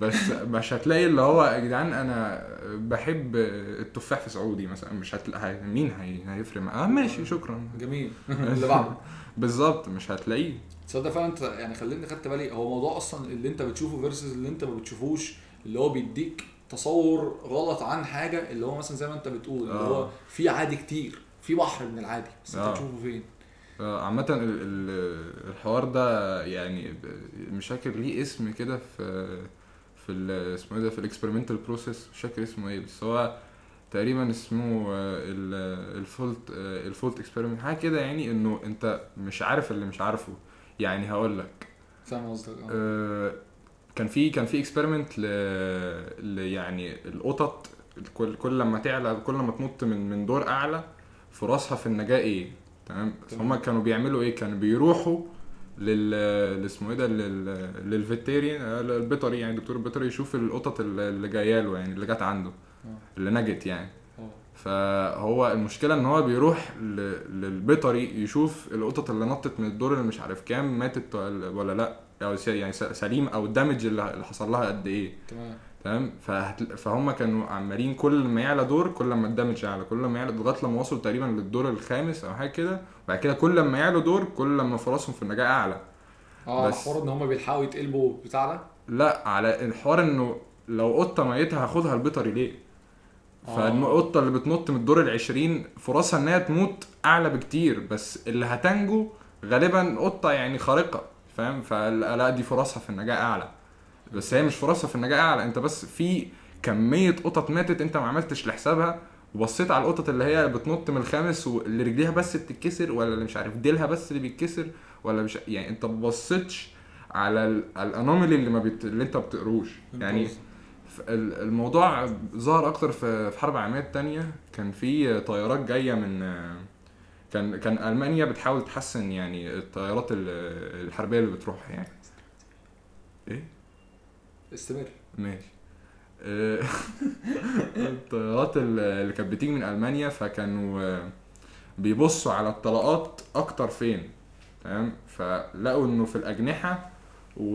بس مش هتلاقي اللي هو يا جدعان أنا بحب التفاح في سعودي مثلا. مش هتلاقي مين هي هيفرق معاه؟ آه ماشي شكرا. جميل. اللي بعده. بالظبط مش هتلاقيه. تصدق فعلا أنت يعني خليني خدت بالي هو موضوع أصلا اللي أنت بتشوفه versus اللي أنت ما بتشوفوش اللي هو بيديك تصور غلط عن حاجة اللي هو مثلا زي ما أنت بتقول اللي هو آه. في عادي كتير في بحر من العادي بس أنت آه. تشوفه فين؟ عامة ال- ال- الحوار ده يعني مش فاكر ليه اسم كده في في اسمه إيه ده في ال experimental process مش فاكر اسمه إيه بس هو تقريبا اسمه ال fault ال fault experiment حاجة كده يعني انه انت مش عارف اللي مش عارفه. يعني هقول لك. فاهم قصدك آه. آه، كان في كان في experiment ل... يعني القطط كل كل لما تعلى كل ما تنط من من دور أعلى فرصها في النجاة إيه؟ تمام. هما كانوا بيعملوا إيه؟ كانوا بيروحوا لل اسمه إيه ده؟ لل... لل veterinarian آه، البيطري يعني دكتور البيطري يشوف القطط اللي جاية له يعني اللي جت عنده آه. اللي نجت يعني. آه. فهو المشكلة إن هو بيروح. للبيطري يشوف القطط اللي نطت من الدور اللي مش عارف كام ماتت ولا لأ؟ أو يعني سليم أو ال damage اللي حصل لها قد إيه؟ تمام. تمام. فهم كانوا عمالين كل ما يعلى دور كل ما الدمج يعلى كل ما يعلى لغاية لما وصلوا تقريبا للدور الخامس أو حاجة كده. وبعد كده كل ما يعلوا دور كل ما فرصهم في النجاة أعلى. آه بس- حوار إن هم بيلحقوا يتقلبوا بتاع ده؟ لا على الحوار إنه لو قطة ميتها هاخدها البيطري ليه؟ آه. فالقطه اللي بتنط من الدور العشرين فرصها إنها تموت أعلى بكتير بس اللي هتنجو غالبا قطة يعني خارقة فاهم؟ فلا دي فرصها في النجاة أعلى. بس هي مش فرصها في النجاة أعلى. أنت بس في كمية قطط ماتت أنت ما عملتش لحسابها وبصيت على القطط اللي هي بتنط من الخامس واللي رجليها بس بتتكسر ولا اللي مش عارف ديلها بس اللي بيتكسر ولا مش يعني أنت ما بصيتش على ال- الانوميلي اللي ما بت... اللي أنت ما بتقروش. يعني الموضوع ظهر أكتر في حرب العالميه الثانية كان في طيارات جاية من كان كان ألمانيا بتحاول تحسن يعني الطيارات ال- الحربية اللي بتروح يعني. إيه؟ استمر. ماشي. آه، الطيارات ال- اللي كانت بتيجي من ألمانيا فكانوا آه، بيبصوا على الطلقات أكتر فين تمام؟ فلقوا إنه في الأجنحة و...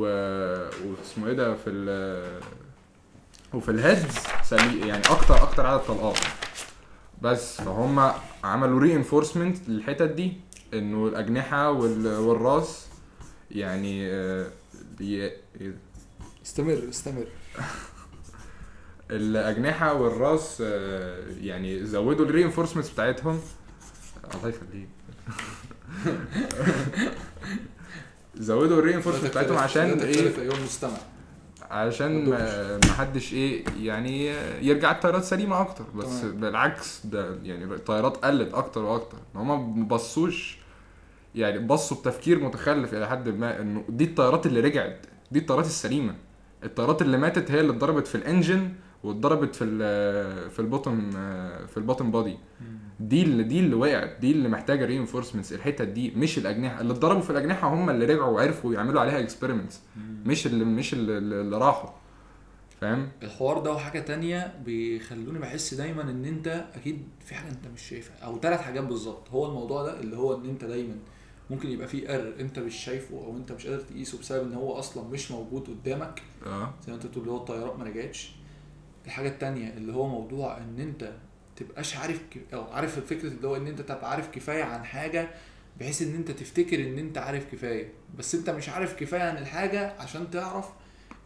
واسمه إيه ده في ال... وفي ال heads سلي... يعني أكتر أكتر عدد طلقات. بس فهم عملوا reinforcement للحتت دي إنه الأجنحة وال... والراس يعني آه، ي... استمر استمر. الأجنحة والراس آه، يعني زودوا ال reinforcements بتاعتهم. الله يخليك. زودوا ال reinforcement بتاعتهم عشان إيه؟ ايها المستمع علشان ما حدش إيه يعني يرجع الطيارات سليمة أكتر. بس تمام. بالعكس ده يعني الطيارات قلت أكتر وأكتر. هما ما بصوش يعني بصوا بتفكير متخلف إلى حد ما إنه دي الطيارات اللي رجعت دي الطيارات السليمة. الطيارات اللي ماتت هي اللي اتضربت في ال engine واتضربت في ال في ال bottom في ال bottom body. دي اللي دي اللي وقعت دي اللي محتاجة reinforcements الحتت دي مش الأجنحة. اللي اتضربوا في الأجنحة هم اللي رجعوا وعرفوا يعملوا عليها experiments مش اللي مش اللي, اللي راحوا. فاهم؟ الحوار ده وحاجة تانية بيخلوني بحس دايما إن أنت أكيد في حاجة أنت مش شايفها أو ثلاث حاجات بالظبط. هو الموضوع ده اللي هو إن أنت دايما ممكن يبقى فيه error انت مش شايفه أو انت مش قادر تقيسه بسبب ان هو أصلا مش موجود قدامك. آه. زي ما انت بتقول اللي هو الطيارات ما رجعتش الحاجة التانية اللي هو موضوع ان انت تبقاش عارف ك... أو عارف الفكرة اللي هو ان انت تبقى عارف كفاية عن حاجة بحيث ان انت تفتكر ان انت عارف كفاية. بس انت مش عارف كفاية عن الحاجة عشان تعرف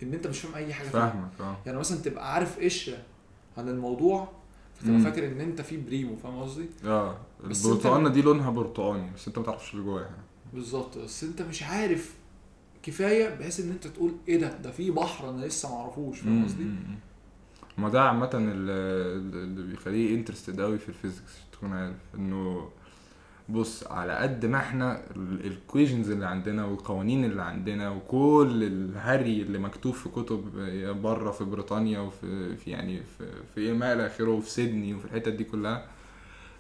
ان انت مش فاهم اي حاجة فاهمك آه. يعني مثلا تبقى عارف قشرة عن الموضوع فتبقى مم. فاكر إن أنت في بريمو فاهم قصدي؟ آه البرتقانة دي لونها برتقاني بس أنت ما تعرفش اللي جواها. بالظبط بس أنت مش عارف كفاية بحيث إن أنت تقول إيه ده؟ ده في بحر أنا لسه ما أعرفوش فاهم قصدي؟ ما ده عامة ال- اللي بيخليه interested قوي في ال physics تكون عارف إنه بص على قد ما إحنا ال equations اللي عندنا والقوانين اللي عندنا وكل الهري اللي مكتوب في كتب بره في بريطانيا وفي في يعني في في ما إلى اخره وفي سيدني وفي الحتت دي كلها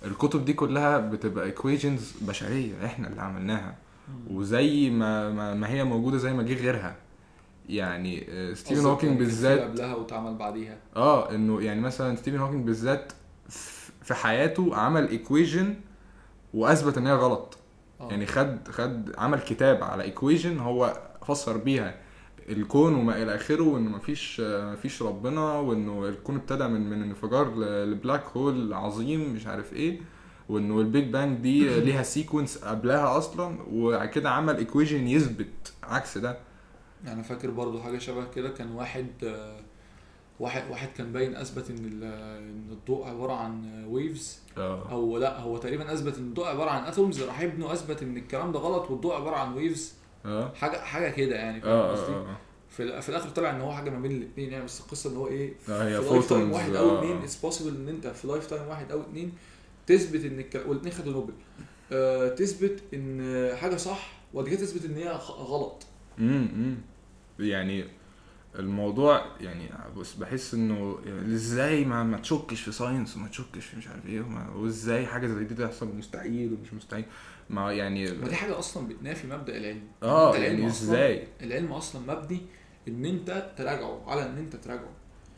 الكتب دي كلها بتبقى equations بشرية إحنا اللي عملناها. وزي ما ما, ما هي موجودة زي ما جه غيرها. يعني آه، ستيفن قصدك هوكينج بالذات قبلها واتعمل بعديها. آه إنه يعني مثلا ستيفن هوكينج بالذات في حياته عمل equation وأثبت إن هي غلط. آه. يعني خد خد عمل كتاب على equation هو فسر بيها الكون وما إلى آخره وإنه مفيش مفيش ربنا وإنه الكون ابتدى من من انفجار ل black hole عظيم مش عارف إيه وإنه ال Big Bang دي ليها sequence قبلها أصلا وبعد كده عمل equation يثبت عكس ده. يعني فاكر برضو حاجة شبه كده كان واحد آه، واحد واحد كان باين أثبت إن إن الضوء عبارة عن waves آه. أو لأ هو تقريبا أثبت إن الضوء عبارة عن atoms راح ابنه أثبت إن الكلام ده غلط والضوء عبارة عن waves آه. حاجة حاجة كده يعني فاهم آه قصدي؟ آه. في, في الآخر طلع إن هو حاجة ما بين الاثنين يعني بس القصة ان هو إيه في life time واحد أو آه. اثنين it's possible إن أنت في life time واحد أو اثنين تثبت إن الك... والاثنين خدوا نوبل. آه تثبت إن حاجة صح وبعد كده تثبت إن هي غلط. امم يعني الموضوع يعني بص بحس إنه يعني إزاي ما ما تشكش في science وما تشكش في مش عارف إيه وإزاي حاجة زي دي تحصل مستحيل ومش مستحيل. ما يعني ما دي حاجة أصلا بتنافي مبدأ العلم. آه أنت العلم يعني أصلاً- إزاي؟ العلم أصلا مبني إن أنت تراجعه على إن أنت تراجعه.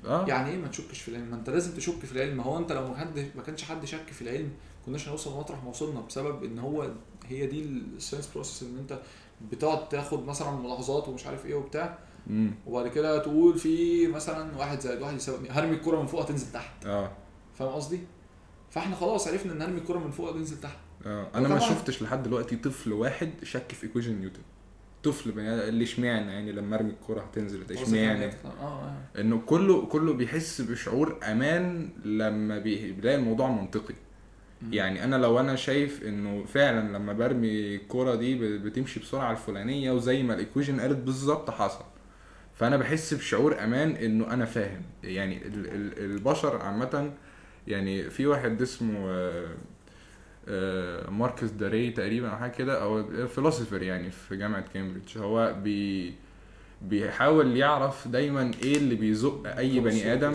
آه. يعني إيه ما تشكش في العلم؟ ما أنت لازم تشك في العلم. ما هو أنت لو ما حد ما كانش حد شك في العلم كناش هنوصل مطرح ما وصلنا بسبب إن هو هي دي ال science process إن أنت بتقعد تاخد مثلا ملاحظات ومش عارف إيه وبتاع. وبعد كده تقول في مثلا واحد زائد واحد يساوي. هرمي الكرة من فوق هتنزل تحت. آه. فاهم قصدي؟ فاحنا خلاص عرفنا إن هرمي الكرة من فوق هتنزل تحت. آه. أنا ما شفتش لحد دلوقتي طفل واحد شك في equation نيوتن. طفل اللي اشمعنى يعني لما أرمي الكوره هتنزل؟ قصدك اشمعنى؟ آه آه. إنه كله كله بيحس بشعور أمان لما بي- بيلاقي الموضوع منطقي. مم. يعني أنا لو أنا شايف إنه فعلا لما برمي الكوره دي بتمشي بسرعة الفلانية وزي ما ال equation قالت بالظبط حصل. فأنا بحس بشعور أمان إنه أنا فاهم. يعني ال- ال- البشر عامة يعني في واحد اسمه آه، آه، ماركس داري تقريبا أو حاجة كده أو philosopher يعني في جامعة كامبريدج. هو بي بيحاول يعرف دايما إيه اللي بيزق أي بني آدم.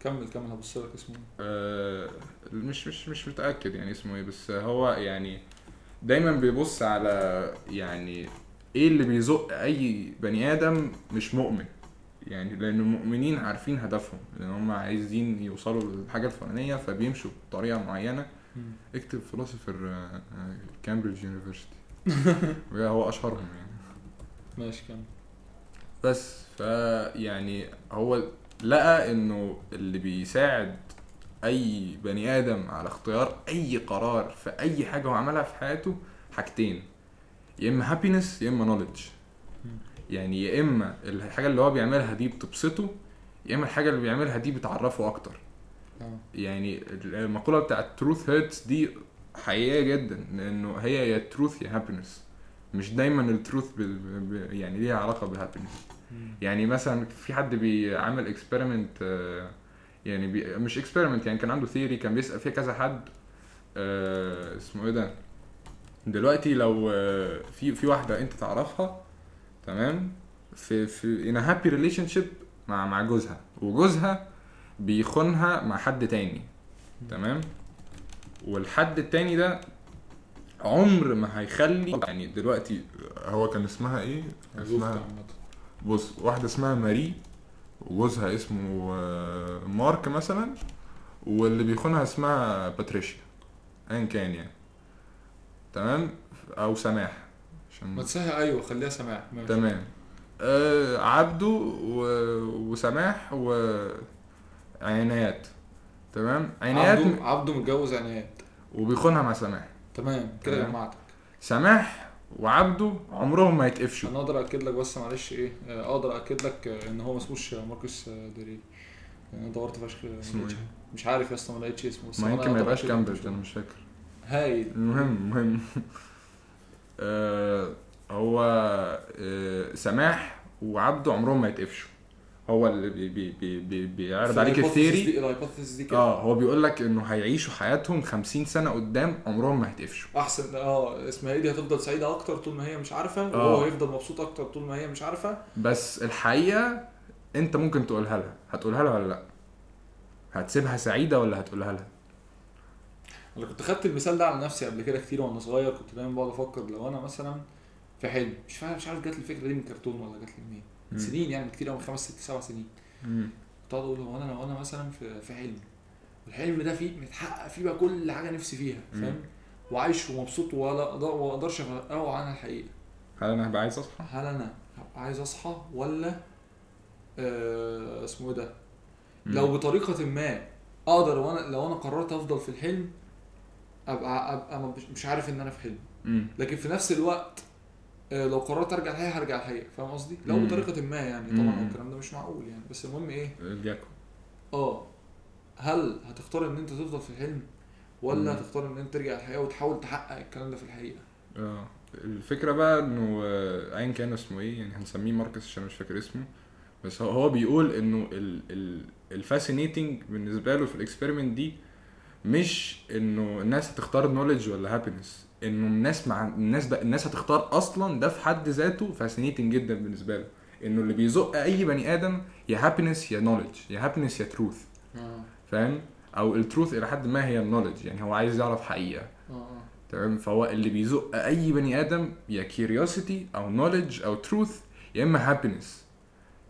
كمل كمل هبص لك اسمه. آه، مش مش مش متأكد يعني اسمه إيه بس هو يعني دايما بيبص على يعني إيه اللي بيزق اي بني آدم مش مؤمن؟ يعني لأن المؤمنين عارفين هدفهم لأن هم عايزين يوصلوا للحاجة الفلانية فبيمشوا بطريقة معينة. اكتب philosopher Cambridge University هو أشهرهم يعني. ماشي كمل. بس فيعني هو لقى إنه اللي بيساعد أي بني آدم على اختيار أي قرار في أي حاجة هو عملها في حياته حاجتين. يا إما happiness يا إما knowledge. يعني يا إما الحاجة اللي هو بيعملها دي بتبسطه يا إما الحاجة اللي بيعملها دي بتعرفه أكتر. آه. يعني المقولة بتاعت truth hurts دي حقيقية جدا لأنه هي يا truth يا happiness مش دايما ال truth ب... ب... يعني ليها علاقة بال happiness يعني مثلا في حد بيعمل experiment يعني بي مش experiment يعني كان عنده theory كان بيسأل فيها كذا حد آه، اسمه إيه ده؟ دلوقتي لو آه، في في واحدة انت تعرفها تمام؟ في في in a happy relationship مع مع جوزها وجوزها بيخونها مع حد تاني تمام؟ والحد التاني ده عمر ما هيخلي يعني دلوقتي هو كان اسمها إيه؟ اسمها بص واحدة اسمها ماري وجوزها اسمه آه، مارك مثلا واللي بيخونها اسمها باتريشيا ايا كان يعني. تمام؟ أو سماح عشان ما تسهل أيوه خليها سماح. ماشي. تمام. آه عبده و... وسماح وعنايات تمام؟ عنايات عبده عبده متجوز عنايات وبيخونها مع سماح. تمام كده تمام. جمعتك. سماح وعبده عمرهم ما يتقفشوا. أنا أقدر اكد لك بس معلش إيه آه، أقدر اكد لك إن هو ما اسموش ماركوس ديري أنا دورت فشخ. اسمه إيه؟ حاجة. مش عارف يا اسطى ما لقيتش اسمه ما يمكن ما يبقاش مش- أنا مش فاكر. هايل. المهم المهم آه هو آه سماح وعبده عمرهم ما يتقفشوا. هو اللي بي بي بي بي بيعرض عليك ال theory. آه هو بيقول لك إنه هيعيشوا حياتهم 50 سنة قدام عمرهم ما هيتقفشوا. أحسن آه اسمها إيه دي؟ هتفضل سعيدة أكتر طول ما هي مش عارفة آه. وهو هيفضل مبسوط أكتر طول ما هي مش عارفة. بس الحقيقة أنت ممكن تقولها لها. هتقولها لها ولا لأ؟ هتسيبها سعيدة ولا هتقولها لها؟ أنا كنت خدت المثال ده على نفسي قبل كده كتير وأنا صغير كنت دايما بقعد أفكر لو أنا مثلا في حلم مش فاهم مش عارف جات لي الفكرة دي من كرتون ولا جات لي منين من مم. سنين يعني كتير قوي من خمس ست سبع سنين. كنت أقعد أقول هو أنا لو أنا مثلا في في حلم والحلم ده فيه متحقق فيه بقى كل حاجة نفسي فيها. فاهم وعايش ومبسوط ولا أقدرش اقوى عنها الحقيقة هل أنا هبقى عايز أصحى هل أنا هبقى عايز أصحى ولا آه اسمه إيه ده. لو بطريقة ما أقدر وأنا لو أنا قررت أفضل في الحلم ابقى أبقى مش- عارف إن أنا في حلم. لكن في نفس الوقت آه، لو قررت أرجع الحقيقة هرجع الحقيقة. فاهم قصدي؟ لو. بطريقة ما يعني طبعا الكلام ده مش معقول يعني. بس المهم إيه؟ الجاكو. آه. هل هتختار إن أنت تفضل في الحلم ولا مم. هتختار إن أنت ترجع الحقيقة وتحاول تحقق الكلام ده في الحقيقة؟ آه. الفكرة بقى إنه آه، ايا كان اسمه إيه يعني هنسميه ماركس عشان مش فاكر اسمه. بس هو بيقول إنه ال ال ال fascinating بالنسبة له في ال experiment دي مش إنه الناس هتختار knowledge ولا happiness إنه الناس مع الناس ده الناس هتختار أصلا ده في حد ذاته fascinating جدا بالنسبة له. إنه اللي بيزق أي بني آدم يا happiness يا knowledge يا happiness يا truth آه. فاهم؟ أو ال truth إلى حد ما هي ال knowledge يعني هو عايز يعرف حقيقة. آه آه. تمام؟ فهو اللي بيزق أي بني آدم يا curiosity أو knowledge أو truth يا إما happiness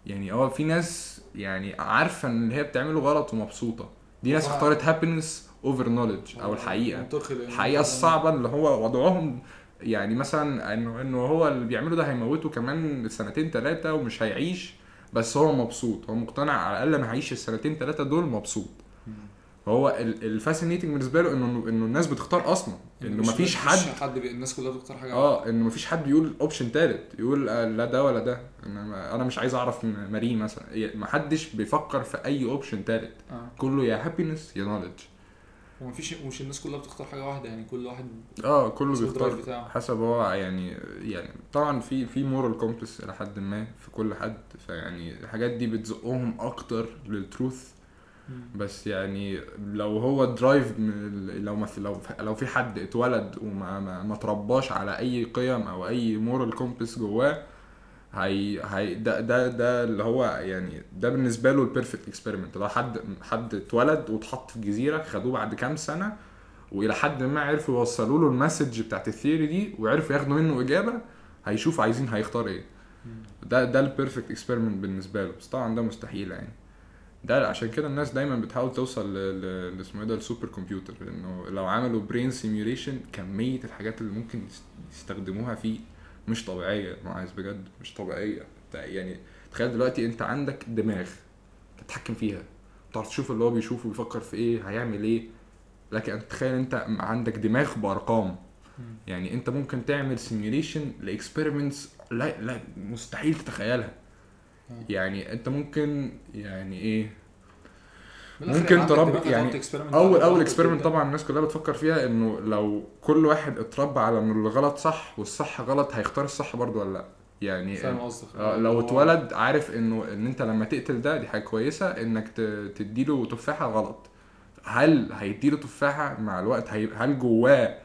يعني هو في ناس يعني عارفة إن اللي هي بتعمله غلط ومبسوطة. دي ناس. اختارت happiness over knowledge أو الحقيقة. لأن الحقيقة طبعاً- الصعبة اللي هو وضعهم يعني مثلا إنه إنه هو اللي بيعمله ده هيموته كمان سنتين ثلاثة ومش هيعيش بس هو مبسوط. هو مقتنع على الأقل أنا هعيش السنتين ثلاثة دول مبسوط. فهو ال fascinating بالنسبة له إنه إنه الناس بتختار أصلا. إنه مش- مفيش حد حد بي... الناس كلها بتختار حاجة آه إنه مفيش حد بيقول option تالت يقول آه، لا ده ولا ده. أنا أنا مش عايز أعرف ماري مثلا. يعني محدش بيفكر في أي option تالت. آه. كله يا happiness يا knowledge ومفيش مش الناس كلها بتختار حاجة واحدة يعني كل واحد آه كله بيختار بتاعه. حسب هو يعني يعني طبعا في في moral compass إلى حد ما في كل حد فيعني الحاجات دي بتزقهم أكتر لل truth بس يعني لو هو drive لو في لو لو في حد اتولد وما ما, ما ترباش على أي قيم أو أي moral compass جواه هي هي ده ده ده اللي هو يعني ده بالنسبة له ال perfect experiment. لو حد حد اتولد واتحط في جزيرة خدوه بعد كام سنة وإلى حد ما عرفوا يوصلوا له ال message بتاعت ال theory دي وعرفوا ياخدوا منه إجابة هيشوف عايزين هيختار إيه. ده ده ال perfect experiment بالنسبة له. بس طبعا ده مستحيل يعني. ده عشان كده الناس دايما بتحاول توصل ل- لاسمه إيه ده ال super computer. لأنه لو عملوا brain simulation كمية الحاجات اللي ممكن يست- يستخدموها فيه مش طبيعية. معاذ بجد مش طبيعية. يعني تخيل دلوقتي انت عندك دماغ تتحكم فيها تعرف تشوف اللي هو بيشوفه بيفكر في إيه هيعمل إيه. لكن انت تخيل انت عندك دماغ بأرقام. يعني انت ممكن تعمل simulation ل experiments لا لا مستحيل تتخيلها. يعني انت ممكن يعني إيه ممكن عندك تربي- يعني اول أول experiment. طبعا الناس كلها بتفكر فيها إنه لو كل واحد اتربى على إن الغلط صح والصح غلط هيختار الصح برضه ولا لأ؟ يعني فاهم قصدك. آه لو اتولد عارف إنه إن أنت لما تقتل ده دي حاجة كويسة إنك تديله تفاحة غلط. هل هيديله تفاحة مع الوقت؟ هي هل جواه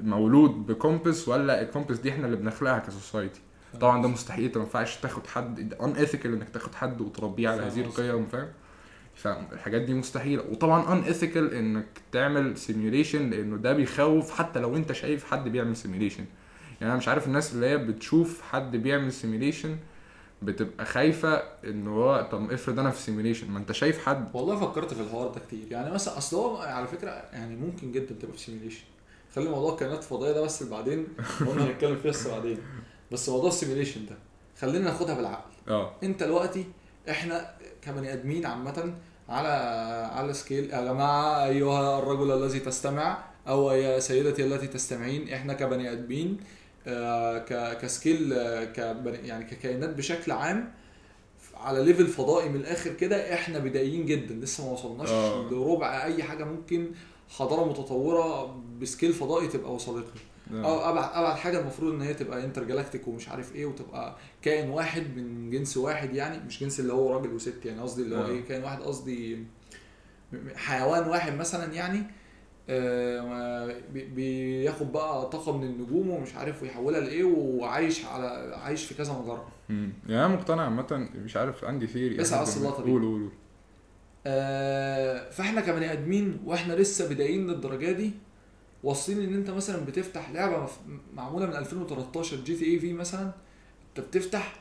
مولود ب compass ولا ال compass دي إحنا اللي بنخلقها ك society؟ طبعا ده مستحيل أنت ما ينفعش تاخد حد ان إنك تاخد حد وتربيه على هذه. القيم فاهم؟ فالحاجات دي مستحيلة. وطبعا unethical إنك تعمل simulation لأنه ده بيخوف حتى لو أنت شايف حد بيعمل simulation يعني أنا مش عارف الناس اللي هي بتشوف حد بيعمل simulation بتبقى خايفة ان هو طب افرض أنا في simulation ما أنت شايف حد. والله فكرت في الحوار ده كتير. يعني مثلا أصل هو على فكرة يعني ممكن جدا تبقى في simulation خلي موضوع الكائنات الفضائيه ده بس بعدين قلنا هنتكلم فيه بس بعدين. بس موضوع ال simulation ده خلينا ناخدها بالعقل. آه. أنت دلوقتي إحنا كبني ادمين عامة على على scale يا جماعة أيها الرجل الذي تستمع أو يا سيدتي التي تستمعين إحنا كبني ادمين آه، ك- ك scale يعني ككائنات بشكل عام على level فضائي من الآخر كده إحنا بدائيين جدا لسه ما وصلناش آه. لربع أي حاجة ممكن حضارة متطورة ب scale فضائي تبقى وصلت له أو ابعد أبعد حاجة المفروض إن هي تبقى intergalactic ومش عارف إيه وتبقى كائن واحد من جنس واحد يعني مش جنس اللي هو راجل وست يعني قصدي اللي هو آه. إيه كائن واحد قصدي حيوان واحد مثلا يعني آه، بي- بياخد بقى طاقة من النجوم ومش عارف ويحولها لإيه وعايش على عايش في كذا مجرة مم. يعني أنا مقتنع عامة مش عارف عندي theory بس اللقطة دي. قول قول قول. آه، فإحنا كبني آدمين وإحنا لسه بدائيين للدرجة دي واصلين إن أنت مثلا بتفتح لعبة معمولة من 2013 GTA V مثلا أنت بتفتح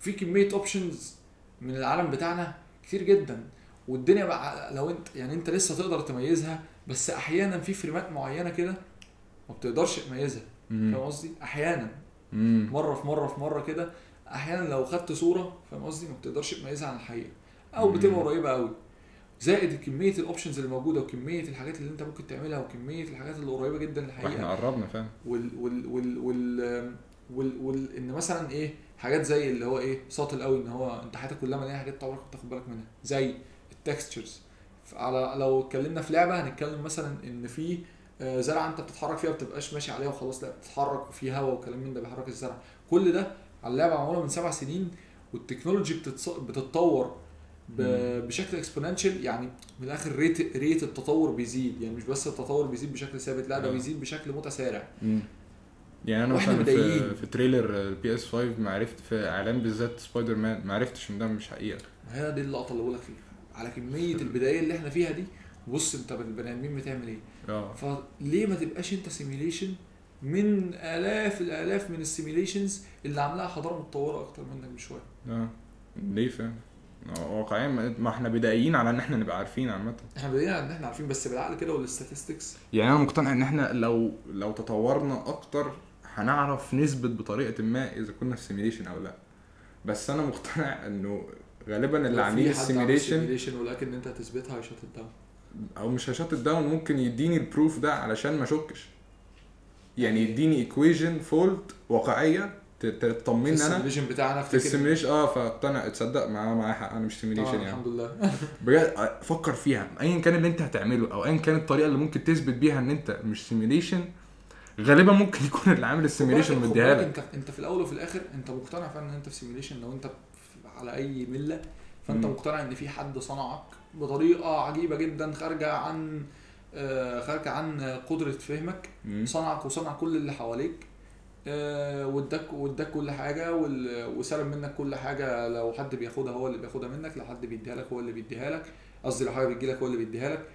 في كمية options من العالم بتاعنا كتير جدا والدنيا بقى لو أنت يعني أنت لسه تقدر تميزها بس أحيانا في frame ات معينة كده ما بتقدرش تميزها. فاهم قصدي؟ أحيانا مم. مرة في مرة في مرة كده أحيانا لو خدت صورة فاهم قصدي ما بتقدرش تميزها عن الحقيقة أو. بتبقى قريبة قوي زائد كمية ال options اللي موجودة وكمية الحاجات اللي انت ممكن تعملها وكمية الحاجات اللي قريبة جدا للحقيقة قربنا فعلا وال وال وال وال وال, وال إن مثلا إيه حاجات زي اللي هو إيه subtle قوي إن هو أنت حياتك كلها مليانة حاجات عمرك ما تاخد بالك منها زي ال textures على لو اتكلمنا في لعبة هنتكلم مثلا إن في آه، زرعة أنت بتتحرك فيها ما بتبقاش ماشي عليها وخلاص لا بتتحرك وفي هواء وكلام من ده بيحرك الزرع كل ده على اللعبة معمولة من سبع سنين وال technology. بتتطور. بشكل exponential يعني من الآخر rate rate التطور بيزيد. يعني مش بس التطور بيزيد بشكل ثابت لا ده آه. بيزيد بشكل متسارع. مم. يعني أنا مثلا في. في trailer ال PS 5 ما عرفت في إعلان بالذات سبايدر مان ما عرفتش إن ده مش حقيقة. هي دي اللقطة اللي بقولك فيها. على كمية البداية اللي إحنا فيها دي بص أنت البني آدمين بتعمل إيه. آه. فليه ما تبقاش أنت simulation من آلاف الآلاف من ال simulations اللي عاملاها حضارة متطورة أكتر منك بشوية؟ آه. ليه فعلا؟ واقعيا ما- إحنا بدائيين على ان إحنا نبقى عارفين عامة. إحنا بدينا إن إحنا عارفين بس بالعقل كده وال statistics يعني أنا مقتنع إن إحنا لو لو تطورنا أكتر هنعرف نثبت بطريقة ما إذا كنا في simulation أو لأ. بس أنا مقتنع إنه غالبا اللي عاملين ال simulation simulation ولكن أنت هتثبتها هيشوت الدم. أو مش هشات داون ممكن يديني البروف ده علشان ما أشكش. يعني يديني ايكويجن فولت واقعية تطمني أنا؟ السيميليشن بتاعنا في السيميليشن آه فاقتنع. تصدق معاه معاه حق. أنا مش سيميليشن يعني. الحمد لله. بجد فكر فيها. ايا كان اللي أنت هتعمله أو ايا كانت الطريقة اللي ممكن تثبت بيها إن أنت مش سيميليشن غالبا ممكن يكون اللي عامل السيميليشن مديها لك. انت انت في الأول وفي الآخر أنت مقتنع فعلا إن أنت في سيميليشن. لو أنت على أي ملة فأنت. مقتنع إن في حد صنعك بطريقة عجيبة جدا خارجة عن آه، خارجة عن قدرة فهمك. صنعك وصنع كل اللي حواليك. آه، واداك واداك كل حاجة وسلب منك كل حاجة. لو حد بياخدها هو اللي بياخدها منك لو حد بيديها لك هو اللي بيديها لك. قصدي لو حاجة بتجي لك هو اللي بيديها لك.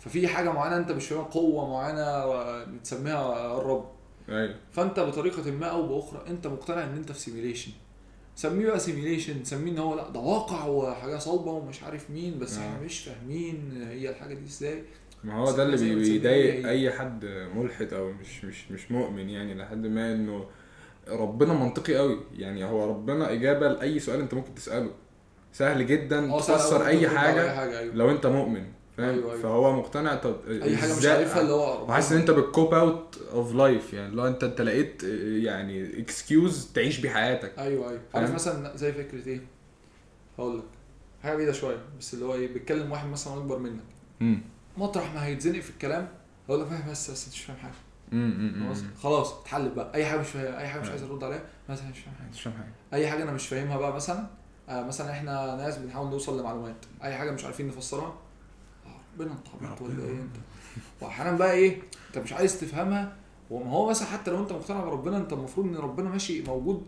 ففي حاجة معينة أنت مش فاهمها قوة معينة آه، بتسميها الرب. أيوه. فأنت بطريقة ما أو بأخرى أنت مقتنع إن أنت في سيميليشن سميه بقى simulation سميه إن هو لأ ده واقع وحاجة صلبة ومش عارف مين بس آه. إحنا مش فاهمين هي الحاجة دي إزاي. ما هو ده اللي بيضايق. أي حد ملحد أو مش مش مش مؤمن يعني لحد ما إنه ربنا منطقي قوي يعني هو ربنا إجابة لأي سؤال أنت ممكن تسأله. سهل جدا آه تفسر أي حاجة اي حاجة أيوه. لو أنت مؤمن فاهم؟ أيوة، أيوة. فهو مقتنع. طب أي حاجة مش عارفها اللي هو وحاسس إن أنت بال cop out of life يعني لو انت أنت لقيت يعني اكسكيوز تعيش بيه حياتك. أيوه أيوه. عارف؟ مثلا زي فكرة إيه؟ هقول لك. حاجة بعيدة شوية بس اللي هو إيه؟ بيتكلم واحد مثلا أكبر منك. امم مطرح ما هيتزنق في الكلام هقول له فاهم بس بس انت مش فاهم حاجة. خلاص خلاص اتحلت بقى. أي حاجة مش فاهم أي حاجة مش عايز أرد عليها مثلا مش فاهم حاجة. مش فاهم حاجة. أي حاجة أنا مش فاهمها بقى مثلا آه مثلا إحنا ناس بنحاول نوصل لمعلومات. أي حاجة مش عارفين نفسرها آه، ربنا انت عبيط ولا. إيه أنت؟ واحيانا بقى إيه أنت مش عايز تفهمها وما هو مثلا حتى لو أنت مقتنع بربنا أنت المفروض إن ربنا ماشي موجود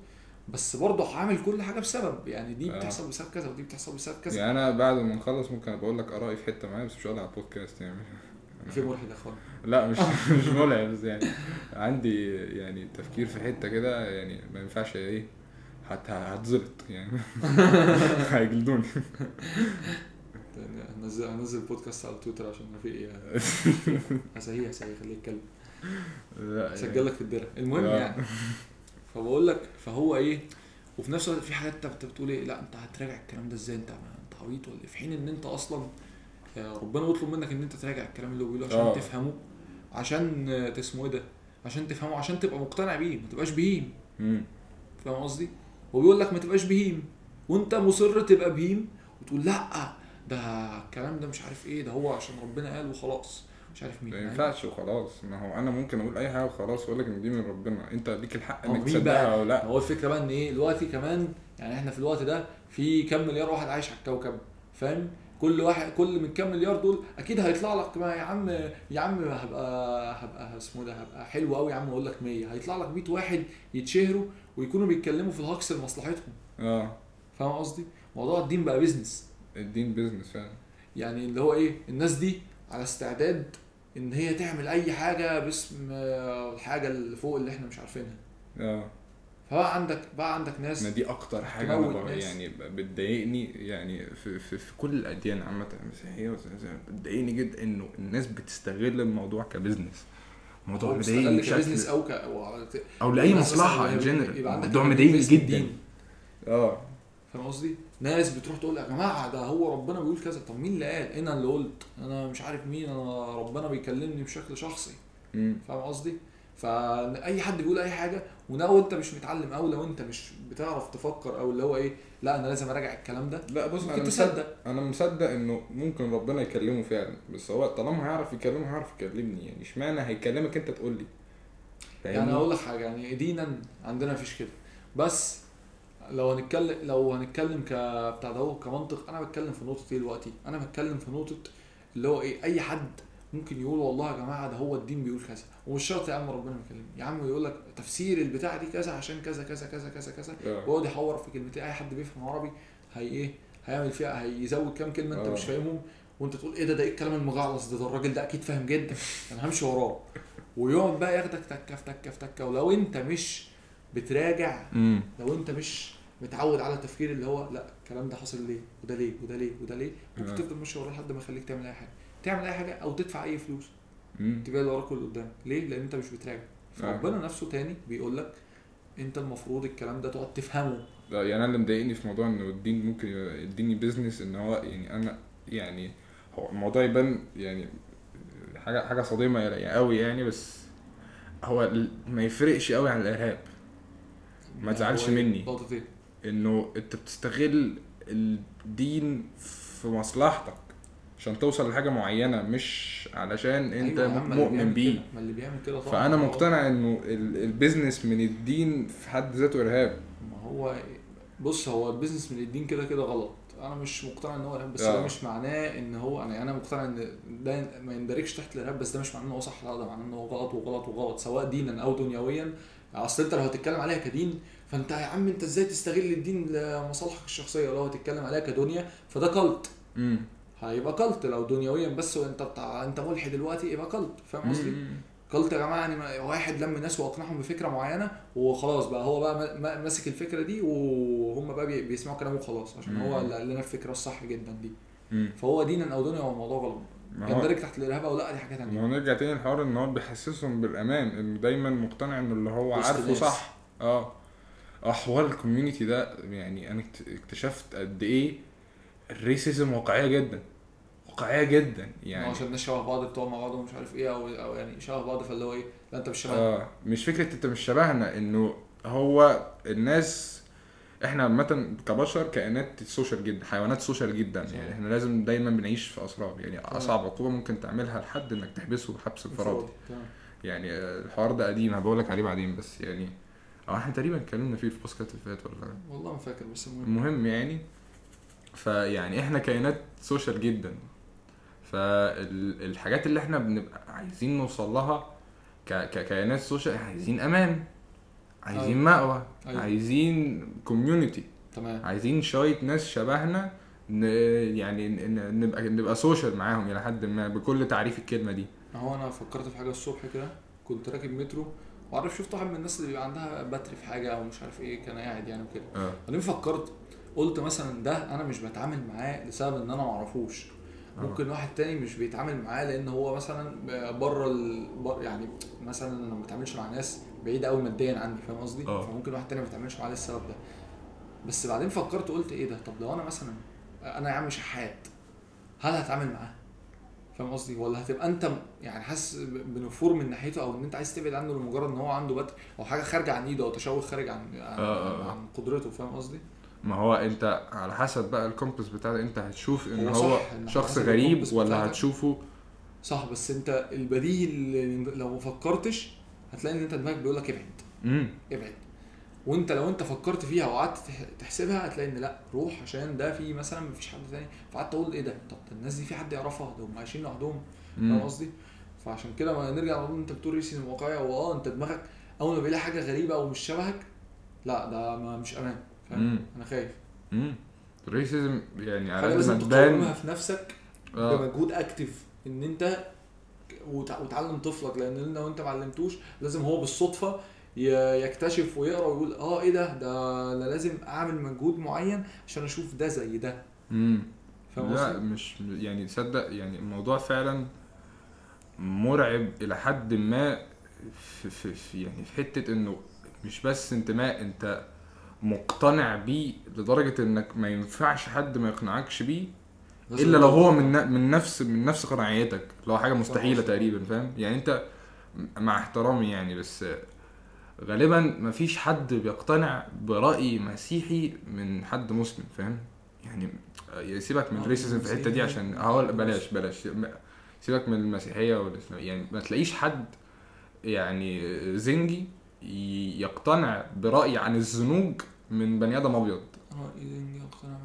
بس برضه عامل كل حاجة بسبب يعني دي آه. بتحصل بسبب كذا ودي بتحصل بسبب كذا. يعني أنا بعد ما نخلص ممكن أبقى أقول لك آرائي في حتة معايا بس مش هقول على البودكاست يعني. في ملحد يا لا مش مش ملعب بس يعني عندي يعني تفكير في حتة كده يعني ما ينفعش إيه هت- هتزلط يعني. هيجلدوني. هنزل هنزل بودكاست على تويتر عشان رفيق إيه هسهيه هسهيه خليه يتكلم لا سجل لك في الدرع المهم آه. يعني. فبقول لك فهو إيه وفي نفس الوقت في حاجات أنت بتقول إيه لأ أنت هتراجع الكلام ده إزاي أنت أنت عبيط ولا إيه؟ في حين إن أنت أصلا آه، ربنا بيطلب منك إن أنت تراجع الكلام اللي هو بيقوله عشان آه. تفهمه عشان آه، تسمه إيه ده عشان تفهمه عشان تبقى مقتنع بيه ما تبقاش بهيم. فاهم قصدي هو بيقول لك ما تبقاش بهيم وأنت مصر تبقى بهيم وتقول لأ ده الكلام ده مش عارف إيه ده هو عشان ربنا قال وخلاص مش عارف مين. ما ينفعش وخلاص. ما هو أنا ممكن أقول أي حاجة وخلاص وأقول لك إن دي من ربنا. أنت ليك الحق إنك تصدقها؟ أو لأ. هو الفكرة بقى إن إيه دلوقتي كمان يعني إحنا في الوقت ده في كام مليار واحد عايش على الكوكب فاهم؟ كل واحد كل من كام مليار دول أكيد هيطلع لك ما يا عم يا عم هبقى هبقى اسمه ده هبقى حلو قوي يا عم أقول لك 100 هيطلع لك 100 واحد يتشهروا ويكونوا بيتكلموا في الهجص لمصلحتهم. آه. فاهم قصدي؟ موضوع الدين بقى business الدين business فعلا. يعني اللي هو إيه الناس دي على استعداد إن هي تعمل أي حاجة باسم الحاجة اللي فوق اللي إحنا مش عارفينها. آه. فبقى عندك بقى عندك ناس ما دي أكتر حاجة أنا. يعني بتضايقني يعني في, في, في كل الأديان عامة. المسيحيه بتضايقني جدا إنه الناس بتستغل الموضوع ك business. الموضوع هو مضايقني ك business أو ك أو لأي الناس مصلحة in general واحد مضايقني جدا. آه. فاهم قصدي؟ ناس بتروح تقول يا جماعة ده هو ربنا بيقول كذا. طب مين اللي قال؟ أنا اللي قلت. أنا مش عارف مين. أنا ربنا بيكلمني بشكل شخصي. فاهم قصدي؟ فأي حد بيقول أي حاجة ولو أنت مش متعلم أو لو أنت مش بتعرف تفكر أو اللي هو إيه لا أنا لازم أراجع الكلام ده. لا بص أنا مصدق أنا مصدق إنه ممكن ربنا يكلمه فعلا. بس هو طالما هيعرف يكلمه هيعرف يكلمني. يعني اشمعنى هيكلمك أنت تقول لي؟ يعني أقول لك حاجة يعني دينا عندنا مفيش كده. بس لو هنتكلم لو هنتكلم ك بتاع ده كمنطق أنا بتكلم في نقطة إيه دلوقتي؟ أنا بتكلم في نقطة اللي هو إيه أي حد ممكن يقول والله يا جماعة ده هو الدين بيقول كذا ومش شرط يا عم ربنا يكلمني. يا عم يقول لك تفسير البتاع دي كذا عشان كذا كذا كذا كذا كذا آه. ويقعد يحور في كلمتين. أي حد بيفهم عربي هي إيه؟ هيعمل فيها هيزود كام كلمة أنت آه. مش فاهمهم وأنت تقول إيه ده؟ ده إيه الكلام المغلظ ده؟ ده الراجل ده أكيد فاهم جدا. أنا همشي وراه. ويقعد بقى ياخدك تكه في تكه في تكه ولو أنت مش بتراجع لو أنت مش متعود على التفكير اللي هو لا الكلام ده حصل ليه؟ وده ليه؟ وده ليه؟ وده ليه؟ ممكن آه. تفضل ماشي وراه لحد ما يخليك تعمل أي حاجة. تعمل أي حاجة أو تدفع أي فلوس. تبقى اللي وراك واللي قدامك. ليه؟ لأن أنت مش بتراجع. فربنا نفسه تاني بيقول لك أنت المفروض الكلام ده تقعد تفهمه. لا يعني أنا اللي مضايقني في موضوع إنه الدين ممكن يديني بيزنس إن هو يعني أنا يعني هو الموضوع يبان يعني حاجة حاجة صادمة يعني قوي يعني بس هو ما يفرقش قوي عن الإرهاب. ما تزعلش هو إيه؟ مني. نقطة إيه؟ إنه أنت بتستغل الدين في مصلحتك عشان توصل لحاجة معينة مش علشان أنت أيوة مؤمن بيه. ما اللي بيعمل كده طبعا. فأنا مقتنع إنه ال- البيزنس من الدين في حد ذاته إرهاب. ما هو بص هو البيزنس من الدين كده كده غلط. أنا مش مقتنع إن هو إرهاب بس آه. ده مش معناه إن هو أنا أنا مقتنع إن ده ما يندرجش تحت الإرهاب بس ده مش معناه إن هو صح لأ ده معناه إن هو غلط وغلط وغلط سواء دينا أو دنيويا. أصل أنت لو هتتكلم عليها كدين فانت يا عم انت إزاي تستغل الدين لمصالحك الشخصية لو هتتكلم عليها كدنيا؟ فده كلت. امم هيبقى كلت لو دنيويا بس وانت بتاع انت ملحد دلوقتي يبقى كلت. فاهم قصدي؟ قلت يا جماعة يعني واحد لم ناس وأقنعهم بفكرة معينة وخلاص بقى هو بقى ما- ما- ماسك الفكرة دي وهم بقى بي- بيسمعوا كلامه وخلاص عشان هو مم. اللي قال لنا الفكرة الصح جدا دي. امم فهو دينا أو دنيا هو الموضوع غلط. هو يندرج تحت الإرهاب أو لأ دي حاجة ثانية هو نرجع تاني للحوار إن هو بيحسسهم بالأمان انه دايما مقتنع إنه اللي هو عارفه. صح. آه. حوار ال community ده يعني أنا اكت- اكتشفت قد إيه ال racism واقعية جدا واقعية جدا يعني عشان الناس شبه بعض بتوع مع بعض ومش عارف إيه أو أو يعني شبه بعض فاللي هو إيه لا أنت مش شبه آه مش فكرة أنت مش شبهنا إنه هو الناس إحنا عامة كبشر كائنات social جدا حيوانات social جدا. يعني إحنا لازم دايما بنعيش في أسراب يعني. أصعب عقوبة ممكن تعملها لحد إنك تحبسه حبس انفرادي. يعني الحوار ده قديم هبقول لك عليه بعدين بس يعني آه إحنا تقريبا اتكلمنا فيه في البودكاست اللي فات ولا والله ما فاكر بس المهم. المهم يعني فيعني إحنا كائنات social جدا. فالحاجات اللي إحنا بنبقى عايزين نوصل لها ككائنات social عايزين أمان عايزين مأوى أيوة. عايزين community تمام. عايزين شوية ناس شبهنا ن... يعني ن- نبقى نبقى social معاهم إلى حد ما بكل تعريف الكلمة دي. هو أنا فكرت في حاجة الصبح كده كنت راكب مترو وعارف شفت واحد من الناس اللي بيبقى عندها بتر في حاجة أو مش عارف إيه كان قاعد يعني وكده آه بعدين فكرت قلت مثلا ده أنا مش بتعامل معاه لسبب إن أنا معرفوش آه. ممكن واحد تاني مش بيتعامل معاه لأن هو مثلا بره ال... بر... يعني مثلا أنا ما بتعاملش مع ناس بعيدة قوي ماديا عني فاهم قصدي؟ آه. فممكن واحد تاني ما بيتعاملش معاه للسبب ده بس بعدين فكرت قلت إيه ده طب لو أنا مثلا أنا يا عم شحات هل هتعامل معاه؟ فاهم قصدي؟ ولا هتبقى انت يعني حاسس بنفور من ناحيته أو ان انت عايز تبعد عنه لمجرد ان هو عنده بتر أو حاجة خارجة عن ايده أو تشوه خارج عن عن, آه، آه، آه. عن قدرته فاهم قصدي؟ ما هو انت على حسب بقى ال compass بتاعك انت هتشوف ان هو هو, شخص غريب ولا. هتشوفه صح بس انت البديهي اللي لو ما فكرتش هتلاقي ان انت دماغك بيقول لك ابعد امم ابعد وانت لو انت فكرت فيها وقعدت تح- تحسبها هتلاقي إن لأ روح عشان ده في مثلا مفيش حد تاني. فقعدت أقول إيه ده؟ طب الناس دي في حد يعرفها؟ ده هم عايشين لوحدهم. فاهم قصدي؟ فعشان كده ما نرجع نقول أنت بتقول racism واقعية واه أنت دماغك أول ما بيلاقي حاجة غريبة أو مش شبهك لأ ده ما مش أمان. فاهم. أنا خايف. امم الريسيزم يعني على قد ما لازم تبان في نفسك آه. بمجهود أكتف. إن أنت وتع- وتعلم طفلك. لأن لو أنت ما علمتوش لازم هو بالصدفة يكتشف ويقرأ ويقول آه إيه ده؟ ده أنا لازم أعمل مجهود معين عشان أشوف ده زي ده. امم لا؟ مش يعني تصدق يعني الموضوع فعلا مرعب إلى حد ما في, في, في يعني في حتة إنه مش بس انتماء أنت مقتنع بيه لدرجة إنك ما ينفعش حد ما يقنعكش بيه إلا لو هو من من نفس من نفس قناعيتك هو حاجة مستحيلة. تقريبا فاهم؟ يعني أنت مع احترامي يعني بس غالبا مفيش حد بيقتنع برأي مسيحي من حد مسلم فاهم؟ يعني سيبك من آه، ال racism في الحتة دي. عشان هقول بلاش بلاش. سيبك من المسيحية والإسلام. يعني ما تلاقيش حد يعني زنجي يقتنع برأي عن الزنوج من بني آدم أبيض. آه إيه اقتنع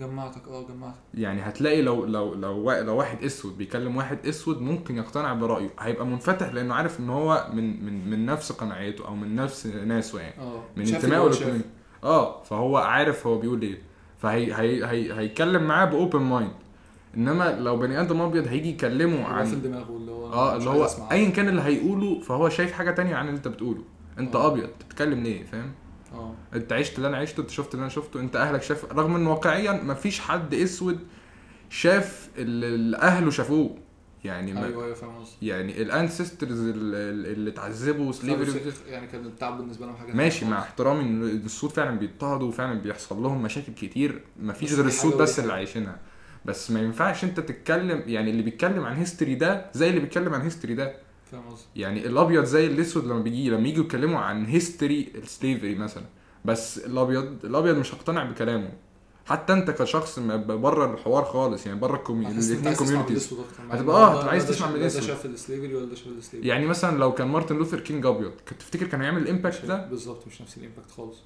جمعتك آه جمعتك. يعني هتلاقي لو لو لو لو واحد أسود بيكلم واحد أسود ممكن يقتنع برأيه. هيبقى منفتح لأنه عارف إن هو من من من نفس قناعته أو من نفس ناسه يعني. آه من انتمائه لل community. آه فهو عارف هو بيقول إيه. فهي هي هي هيتكلم معاه ب open mind إنما لو بني آدم أبيض هيجي يكلمه عن في دماغه اللي هو آه اللي هو. ايا كان اللي هيقوله فهو شايف حاجة تانية عن اللي أنت بتقوله. أنت آه. أبيض بتتكلم ليه؟ فاهم؟ آه. انت عشت اللي أنا عشته انت شفت اللي أنا شفته انت اهلك شاف رغم ان واقعيا مفيش حد أسود شاف اللي أهله شافوه. يعني ما أيوه أيوه فاهم قصدي يعني ال ancestors اللي, اللي اتعذبوا slavery يعني كان التعب بالنسبة لهم حاجة ماشي مع. احترامي إن السود فعلا بيضطهدوا وفعلا بيحصل لهم مشاكل كتير. مفيش بس غير السود بس اللي. عايشينها. بس ما ينفعش انت تتكلم يعني اللي بيتكلم عن history ده زي اللي بيتكلم عن history ده. فاهم قصدي يعني الأبيض زي الأسود لما بيجي لما يجوا يتكلموا عن history ال slavery مثلا. بس الأبيض الأبيض مش هقتنع بكلامه. حتى أنت كشخص بره الحوار خالص يعني بره هتحس إن أنت الاثنين عايز تسمع من communities هتبقى- آه، هتبقى عايز ده تسمع شاف- ده ال slavery ولا ده شاف ال slavery يعني مثلا لو كان مارتن لوثر كينج أبيض كنت تفتكر كان هيعمل ال impact ده؟ بالظبط مش نفس ال impact خالص.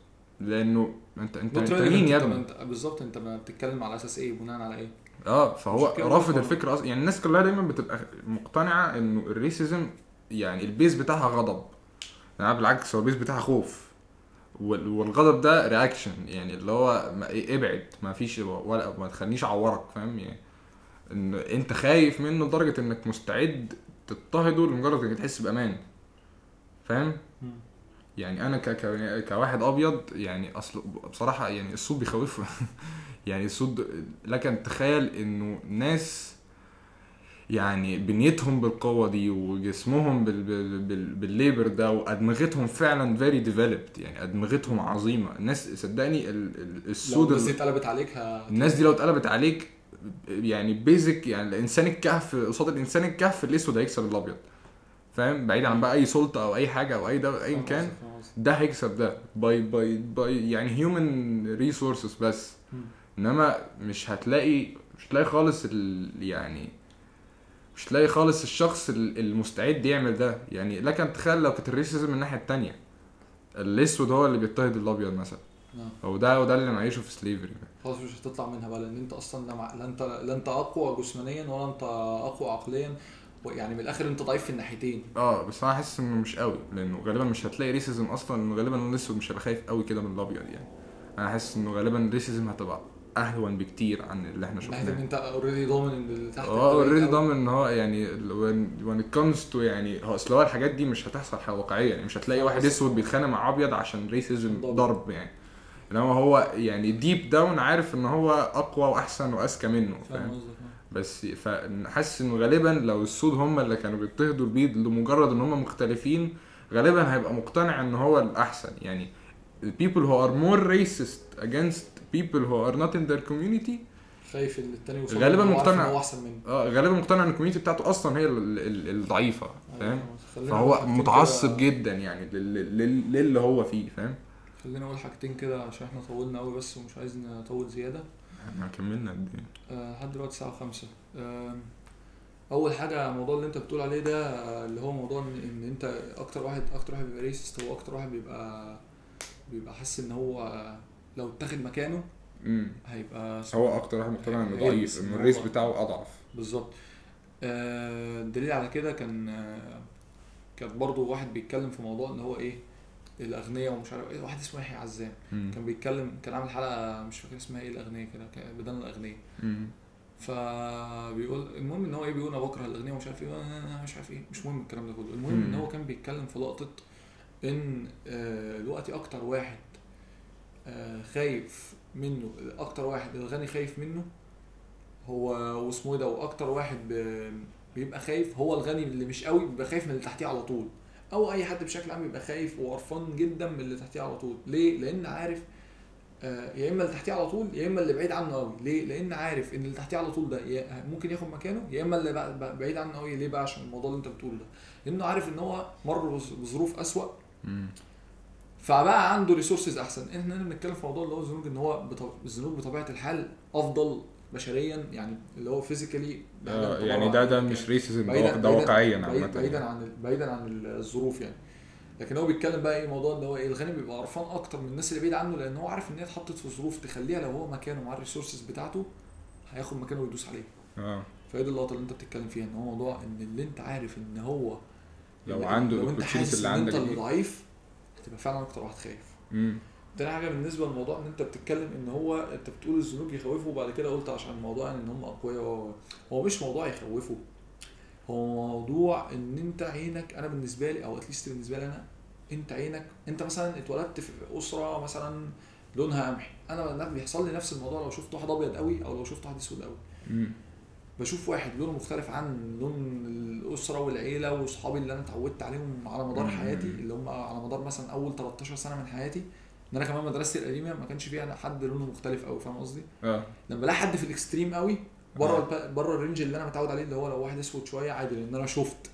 لأنه أنت أنت, انت. مين يا ابني. بالظبط أنت بتتكلم على أساس إيه؟ بناء على إيه؟ آه فهو رافض. الفكرة أصلا. يعني الناس كلها دايما بتبقى مقتنعة إنه ال racism يعني ال base بتاعها غضب. يعني بالعكس هو ال base بتاعها خوف. وال- والغضب ده reaction يعني اللي هو ما إيه، ابعد. ما فيش ولا ما تخلينيش أعورك فاهم؟ يعني إن أنت خايف منه لدرجة إنك مستعد تضطهده لمجرد إنك تحس بأمان. فاهم؟ يعني أنا ك... ك... كواحد أبيض يعني أصل بصراحة يعني السود بيخوف يعني السود لك أن تتخيل إنه ناس يعني بنيتهم بالقوة دي وجسمهم بال... بال... بال... بالليبر ده وأدمغتهم فعلا very developed يعني أدمغتهم عظيمة الناس صدقني ال... السود الناس دي. اتقلبت عليك ه... الناس دي لو اتقلبت عليك يعني basic يعني الإنسان الكهف قصاد الإنسان الكهف الأسود هيكسب الأبيض فاهم بعيد عن بقى أي سلطة أو أي حاجة أو أي ده ايا كان. ده هيكسب ده by by by يعني human resources بس. انما مش هتلاقي مش هتلاقي خالص ال يعني مش هتلاقي خالص الشخص ال- المستعد يعمل ده. يعني لكن تخيل لو كانت ال racism من الناحية التانية الأسود هو اللي بيضطهد الأبيض مثلا. نعم. هو ده وده اللي معيشه في slavery خلاص مش هتطلع منها بقى لأن أنت أصلا لا أنت لا أنت أقوى جسمانيا ولا أنت أقوى عقليا. يعني من الآخر أنت ضعيف في الناحيتين. آه بس أنا حاسس إنه مش قوي لأنه غالبا مش هتلاقي racism أصلا لأنه غالبا الأسود مش هيبقى خايف قوي كده من الأبيض يعني. أنا حاسس إنه غالبا ال racism هتبقى أهون بكتير عن اللي إحنا من ناحيه ان شفناه إنت already ضامن إن اللي تحت آه already. ضامن إن هو يعني it comes to يعني هو أصل هو الحاجات دي مش هتحصل واقعيا يعني مش هتلاقي واحد أسود بيتخانق مع أبيض عشان racism ضرب. يعني إنما هو يعني deep down عارف إن هو أقوى وأحسن وأذكى منه فاهم. بس فحاسس إنه غالبا لو السود هم اللي كانوا بيضطهدوا البيض لمجرد إن هم مختلفين غالبا هيبقى مقتنع إن هو الأحسن يعني the people who are more racist against people who are not in their community. خايف إن التاني يوصل غالبا هو مقتنع. هو أحسن منه. آه غالبا مقتنع إن ال community بتاعته أصلا هي ال- ال- الضعيفة فاهم؟ أيوة، خلينا فهو متعصب جدا يعني لل- لل- للي هو فيه فاهم؟ خلينا أقول حاجتين كده عشان إحنا طولنا قوي بس ومش عايز نطول زيادة. إحنا كملنا قد إيه؟ آه، لحد دلوقتي الساعة 5 أول حاجة الموضوع اللي أنت بتقول عليه ده آه، اللي هو موضوع ان, أنت أكتر واحد أكتر واحد بيبقى racist هو أكتر واحد بيبقى بيبقى حاسس إن هو لو اتاخد مكانه امم هيبقى هو أكتر واحد مقتنع إنه ضعيف إنه هو- الريس بتاعه أضعف. بالظبط. آه، الدليل على كده كان آه، كان برضو واحد بيتكلم في موضوع إن هو إيه الاغنياء ومش عارف إيه واحد اسمه يحيى عزام. كان بيتكلم كان عامل حلقة مش فاكر اسمها إيه الاغنياء كده بدل الاغنياء. فبيقول المهم إن هو إيه بيقول أنا بكره الاغنياء ومش عارف إيه أنا مش عارف إيه مش مهم الكلام ده كله. المهم إن. هو كان بيتكلم في لقطة إن آه، دلوقتي أكتر واحد آه، خايف منه أكتر واحد الغني خايف منه هو واسمه إيه ده وأكتر واحد بيبقى خايف هو الغني اللي مش قوي بيبقى خايف من اللي تحتيه على طول. أو أي حد بشكل عام بيبقى خايف وقرفان جدا من اللي تحتيه على طول. ليه؟ لأن عارف آه، يا إما اللي تحتيه على طول يا إما اللي بعيد عنه قوي. ليه؟ لأن عارف إن اللي تحتيه على طول ده ممكن ياخد مكانه يا إما اللي بع- بع- بعيد عنه قوي. ليه بقى؟ عشان الموضوع اللي أنت بتقوله ده. لأنه عارف إن هو مر بظ- بظروف أسوأ. مم. فبقى عنده resources أحسن إحنا هنا بنتكلم في موضوع اللي هو الزنوج إن هو الزنوج بطبيعة الحال أفضل بشريا يعني اللي هو physically آه يعني ده ده مش racism ده, واقعيا عامة بعيدا. عن بعيدا عن الظروف يعني لكن هو بيتكلم بقى إيه موضوع اللي هو إيه الغني بيبقى قرفان أكتر من الناس اللي بعيد عنه لأن هو عارف إن هي اتحطت في ظروف تخليها لو هو مكانه مع ال resources بتاعته هياخد مكانه ويدوس عليه آه فهي دي اللقطة اللي أنت بتتكلم فيها إن هو موضوع إن اللي أنت عارف إن هو لو عنده لو انت حاسس اللي إن أنت عندك اللي. ضعيف هتبقى فعلا أكتر واحد خايف. مم. تاني حاجة بالنسبة للموضوع إن أنت بتتكلم إن هو أنت بتقول الذنوب يخوفوا وبعد كده قلت عشان الموضوع يعني إن هم أقوياء. هو مش موضوع يخوفوا. هو موضوع إن أنت عينك أنا بالنسبة لي أو اتليست بالنسبة لي أنا أنت عينك أنت مثلا اتولدت في أسرة مثلا لونها قمحي أنا بيحصل لي نفس الموضوع لو شفت واحد أبيض قوي أو لو شفت واحد أسود قوي. بشوف واحد لونه مختلف عن لون الأسرة والعيلة واصحابي اللي أنا اتعودت عليهم على مدار. حياتي اللي هم على مدار مثلا أول 13 سنة من حياتي إن أنا كمان مدرستي القديمة ما كانش فيها حد لونه مختلف قوي فاهم قصدي؟ آه لما بلاقي حد في ال extreme قوي بره آه. بره ال range اللي أنا متعود عليه اللي هو لو واحد أسود شوية عادي لأن أنا شفت.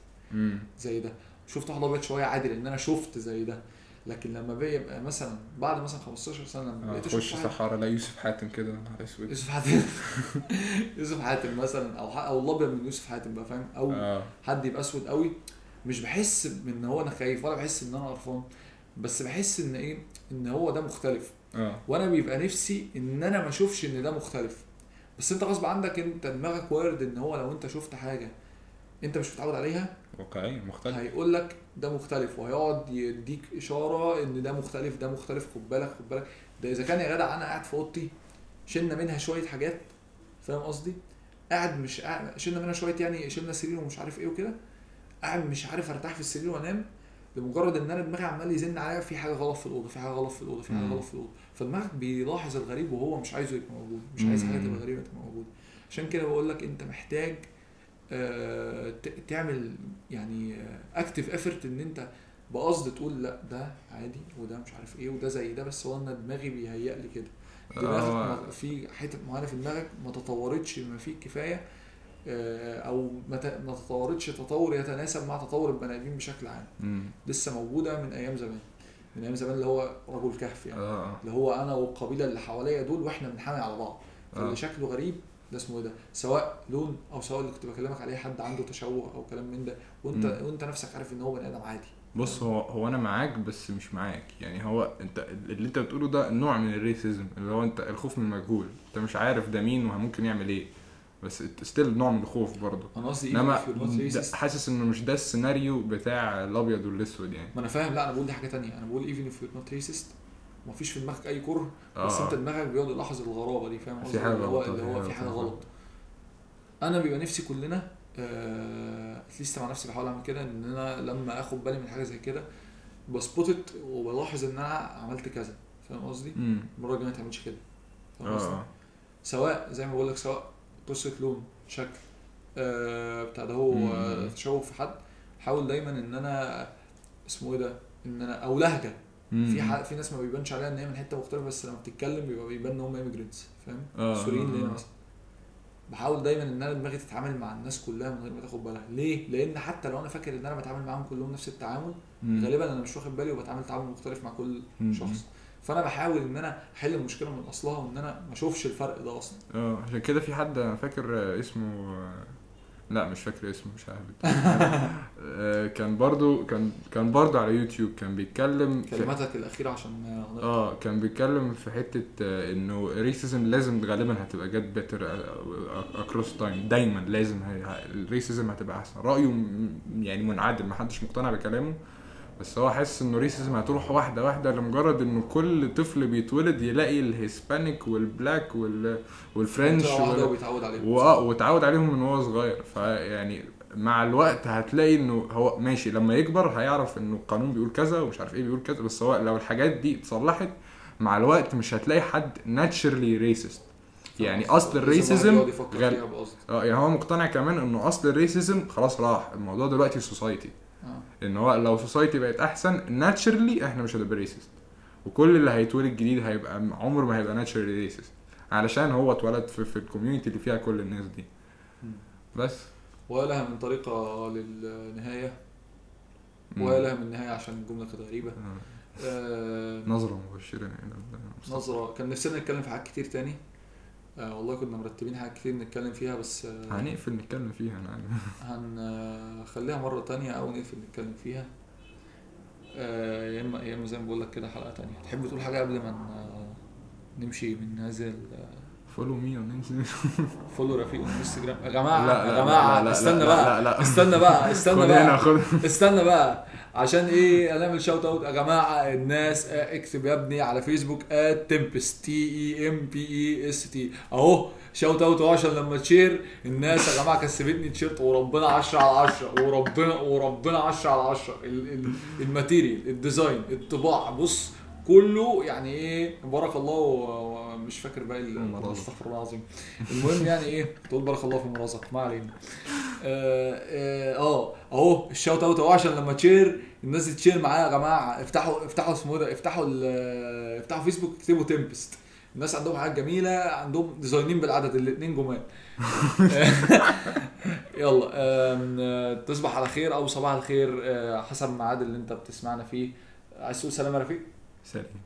زي ده شفت واحد أبيض شوية عادي لأن أنا شفت زي ده لكن لما بيبقى مثلا بعد مثلا 15 سنة لما آه، بقيت خش أشوف واحد صحارى لا يوسف حاتم كده نهار أسود. يوسف حاتم. يوسف حاتم مثلا أو ح- أو الأبيض من يوسف حاتم بقى فاهم؟ أو آه. حد يبقى أسود قوي. مش بحس إن هو أنا خايف ولا بحس إن أنا قرفان. بس بحس إن إيه؟ إن هو ده مختلف. آه. وأنا بيبقى نفسي إن أنا ما أشوفش إن ده مختلف. بس أنت غصب عنك أنت دماغك وارد إن هو لو أنت شفت حاجة انت مش متعود عليها. واقعي مختلف. هيقول لك ده مختلف وهيقعد يديك إشارة إن ده مختلف ده مختلف خد بالك خد بالك. ده إذا كان يا جدع أنا قاعد في أوضتي شلنا منها شوية حاجات فاهم قصدي؟ قاعد مش قاعد شلنا منها شوية يعني شلنا سرير ومش عارف إيه وكده. قاعد مش عارف أرتاح في السرير وأنام لمجرد إن أنا دماغي عمال يزن عليا في حاجة غلط في الأوضة في حاجة غلط في الأوضة في حاجة. غلط في الأوضة. فدماغك بيلاحظ الغريب وهو مش عايزه يبقى موجود مش عايز حاجة. تبقى غريبة تبقى موجودة. عشان كده بقول لك أنت محتاج تعمل يعني active effort إن أنت بقصد تقول لأ ده عادي وده مش عارف إيه وده زي ده بس هو أنا دماغي بيهيأ لي كده دماغك آه. في حتة معينة في دماغك ما تطورتش بما فيه الكفايه آه، أو ما تطورتش تطور يتناسب مع تطور البني آدمين بشكل عام. لسه موجودة من أيام زمان من أيام زمان اللي هو رجل كهف يعني اللي هو أنا والقبيلة اللي حواليا دول وإحنا بنحامي على بعض آه. فاللي شكله غريب ده اسمه إيه ده؟ سواء لون أو سواء اللي كنت بكلمك عليه حد عنده تشوه أو كلام من ده وأنت مم. وأنت نفسك عارف إن هو بني آدم عادي. بص هو هو أنا معاك بس مش معاك. يعني هو أنت اللي أنت بتقوله ده نوع من ال racism اللي هو أنت الخوف من المجهول. أنت مش عارف ده مين وممكن يعمل إيه. بس still نوع من الخوف برضه. أنا قصدي إنما racist- حاسس إنه مش ده السيناريو بتاع الأبيض والأسود يعني. ما أنا فاهم. لا أنا بقول دي حاجة تانية. أنا بقول even if you're not racist ما فيش في دماغك أي كره بس آه أنت دماغك بيقعد يلاحظ الغرابة دي فاهم قصدي؟ اللي هو غلط، اللي هو في حاجة غلط. أنا بيبقى نفسي كلنا at least مع نفسي بحاول أعمل كده إن أنا لما آخد بالي من حاجة زي كده ب spot it وبلاحظ إن أنا عملت كذا فاهم قصدي؟ المرة الجاية ما تعملش كده فاهم قصدي؟ آه سواء زي ما بقول لك سواء قصة لون شكل آه بتاع ده هو. آه، تشوه في حد حاول دايما إن أنا اسمه إيه ده إن أنا أو لهجة في ح... في ناس ما بيبانش عليها إن هي من حتة مختلفة بس لما بتتكلم بيبقى بيبان إن هم immigrants فاهم؟ آه، سوريين ليه. مثلا بحاول دايما إن أنا دماغي تتعامل مع الناس كلها من غير ما تاخد بالها ليه؟ لأن حتى لو أنا فاكر إن أنا بتعامل معاهم كلهم نفس التعامل غالبا أنا مش واخد بالي وبتعامل تعامل مختلف مع كل مم. شخص فأنا بحاول إن أنا أحل المشكلة من أصلها وإن أنا ما أشوفش الفرق ده أصلا آه عشان كده في حد فاكر اسمه لا مش فاكر اسمه مش عارف. آه، كان برضو كان كان برضو على يوتيوب كان بيتكلم في كلماتك الأخيرة عشان آه كان بيتكلم في حتة آه، إنه ال racism لازم غالبا هتبقى get better across time دايما لازم ال racism هتبقى أحسن. رأيه يعني منعدم محدش مقتنع بكلامه. بس هو حاسس إنه ال racism هتروح واحدة واحدة لمجرد إنه كل طفل بيتولد يلاقي ال Hispanic وال black وال وال French وال... عليهم. واه وتعود عليهم من وهو صغير. فيعني مع الوقت هتلاقي إنه هو ماشي لما يكبر هيعرف إنه القانون بيقول كذا ومش عارف إيه بيقول كذا. بس هو لو الحاجات دي اتصلحت مع الوقت مش هتلاقي حد naturally racist يعني أصل ال racism بقصد. آه يعني هو مقتنع كمان إنه أصل ال racism خلاص راح. الموضوع دلوقتي society إن هو لو society بقت أحسن naturally إحنا مش هنبقى racist وكل اللي هيتولد جديد هيبقى عمره ما هيبقى naturally racist علشان هو اتولد في, في ال community اللي فيها كل الناس دي. بس. ولها من طريقة للنهاية. ولها من نهايه عشان الجمله كانت غريبة. آه. آه. نظرة مبشرة. إلى المستقبل. نظرة. كان نفسنا نتكلم في حاجات كتير تاني. آه والله كنا مرتبين حاجات كتير نتكلم فيها بس آه هنقفل نتكلم فيها عارف هنخليها مرة تانية أو نقفل نتكلم فيها. آه، يا إما يا إما زي ما بقول لك كده حلقة تانية. تحب تقول حاجة قبل ما ن- نمشي من هذا follow me on follow رفيق on انستجرام يا لا، يا لا، استنى بقى. استنى بقى استنى بقى استنى بقى. عشان إيه؟ هنعمل shout out يا جماعة الناس آه، اكتب يا ابني على فيسبوك @Tempest T E M P E S T اهو shout out عشان لما تشير الناس يا جماعة كسبتني تيشيرت وربنا 10 على 10 وربنا وربنا 10 على 10 ال- ال- ال material ال design الطباعة بص كله يعني إيه بارك الله ومش فاكر باقي ال- المرازق. استغفر الله العظيم. المهم يعني إيه تقول بارك الله في المرازق ما علينا. آه آه آه، أهو ال shout out أهو عشان لما تشير الناس تشير معايا يا جماعة. افتحوا افتحوا اسمه إيه ده افتحوا افتحوا فيسبوك اكتبوا Tempest الناس عندهم حاجات جميلة عندهم design ين بالعدد الاثنين جمال. يلا آه، تصبح على خير أو صباح الخير آه، حسب الميعاد اللي أنت بتسمعنا فيه. عايز تقول سلام يا رفيق؟ سلام يا رفيق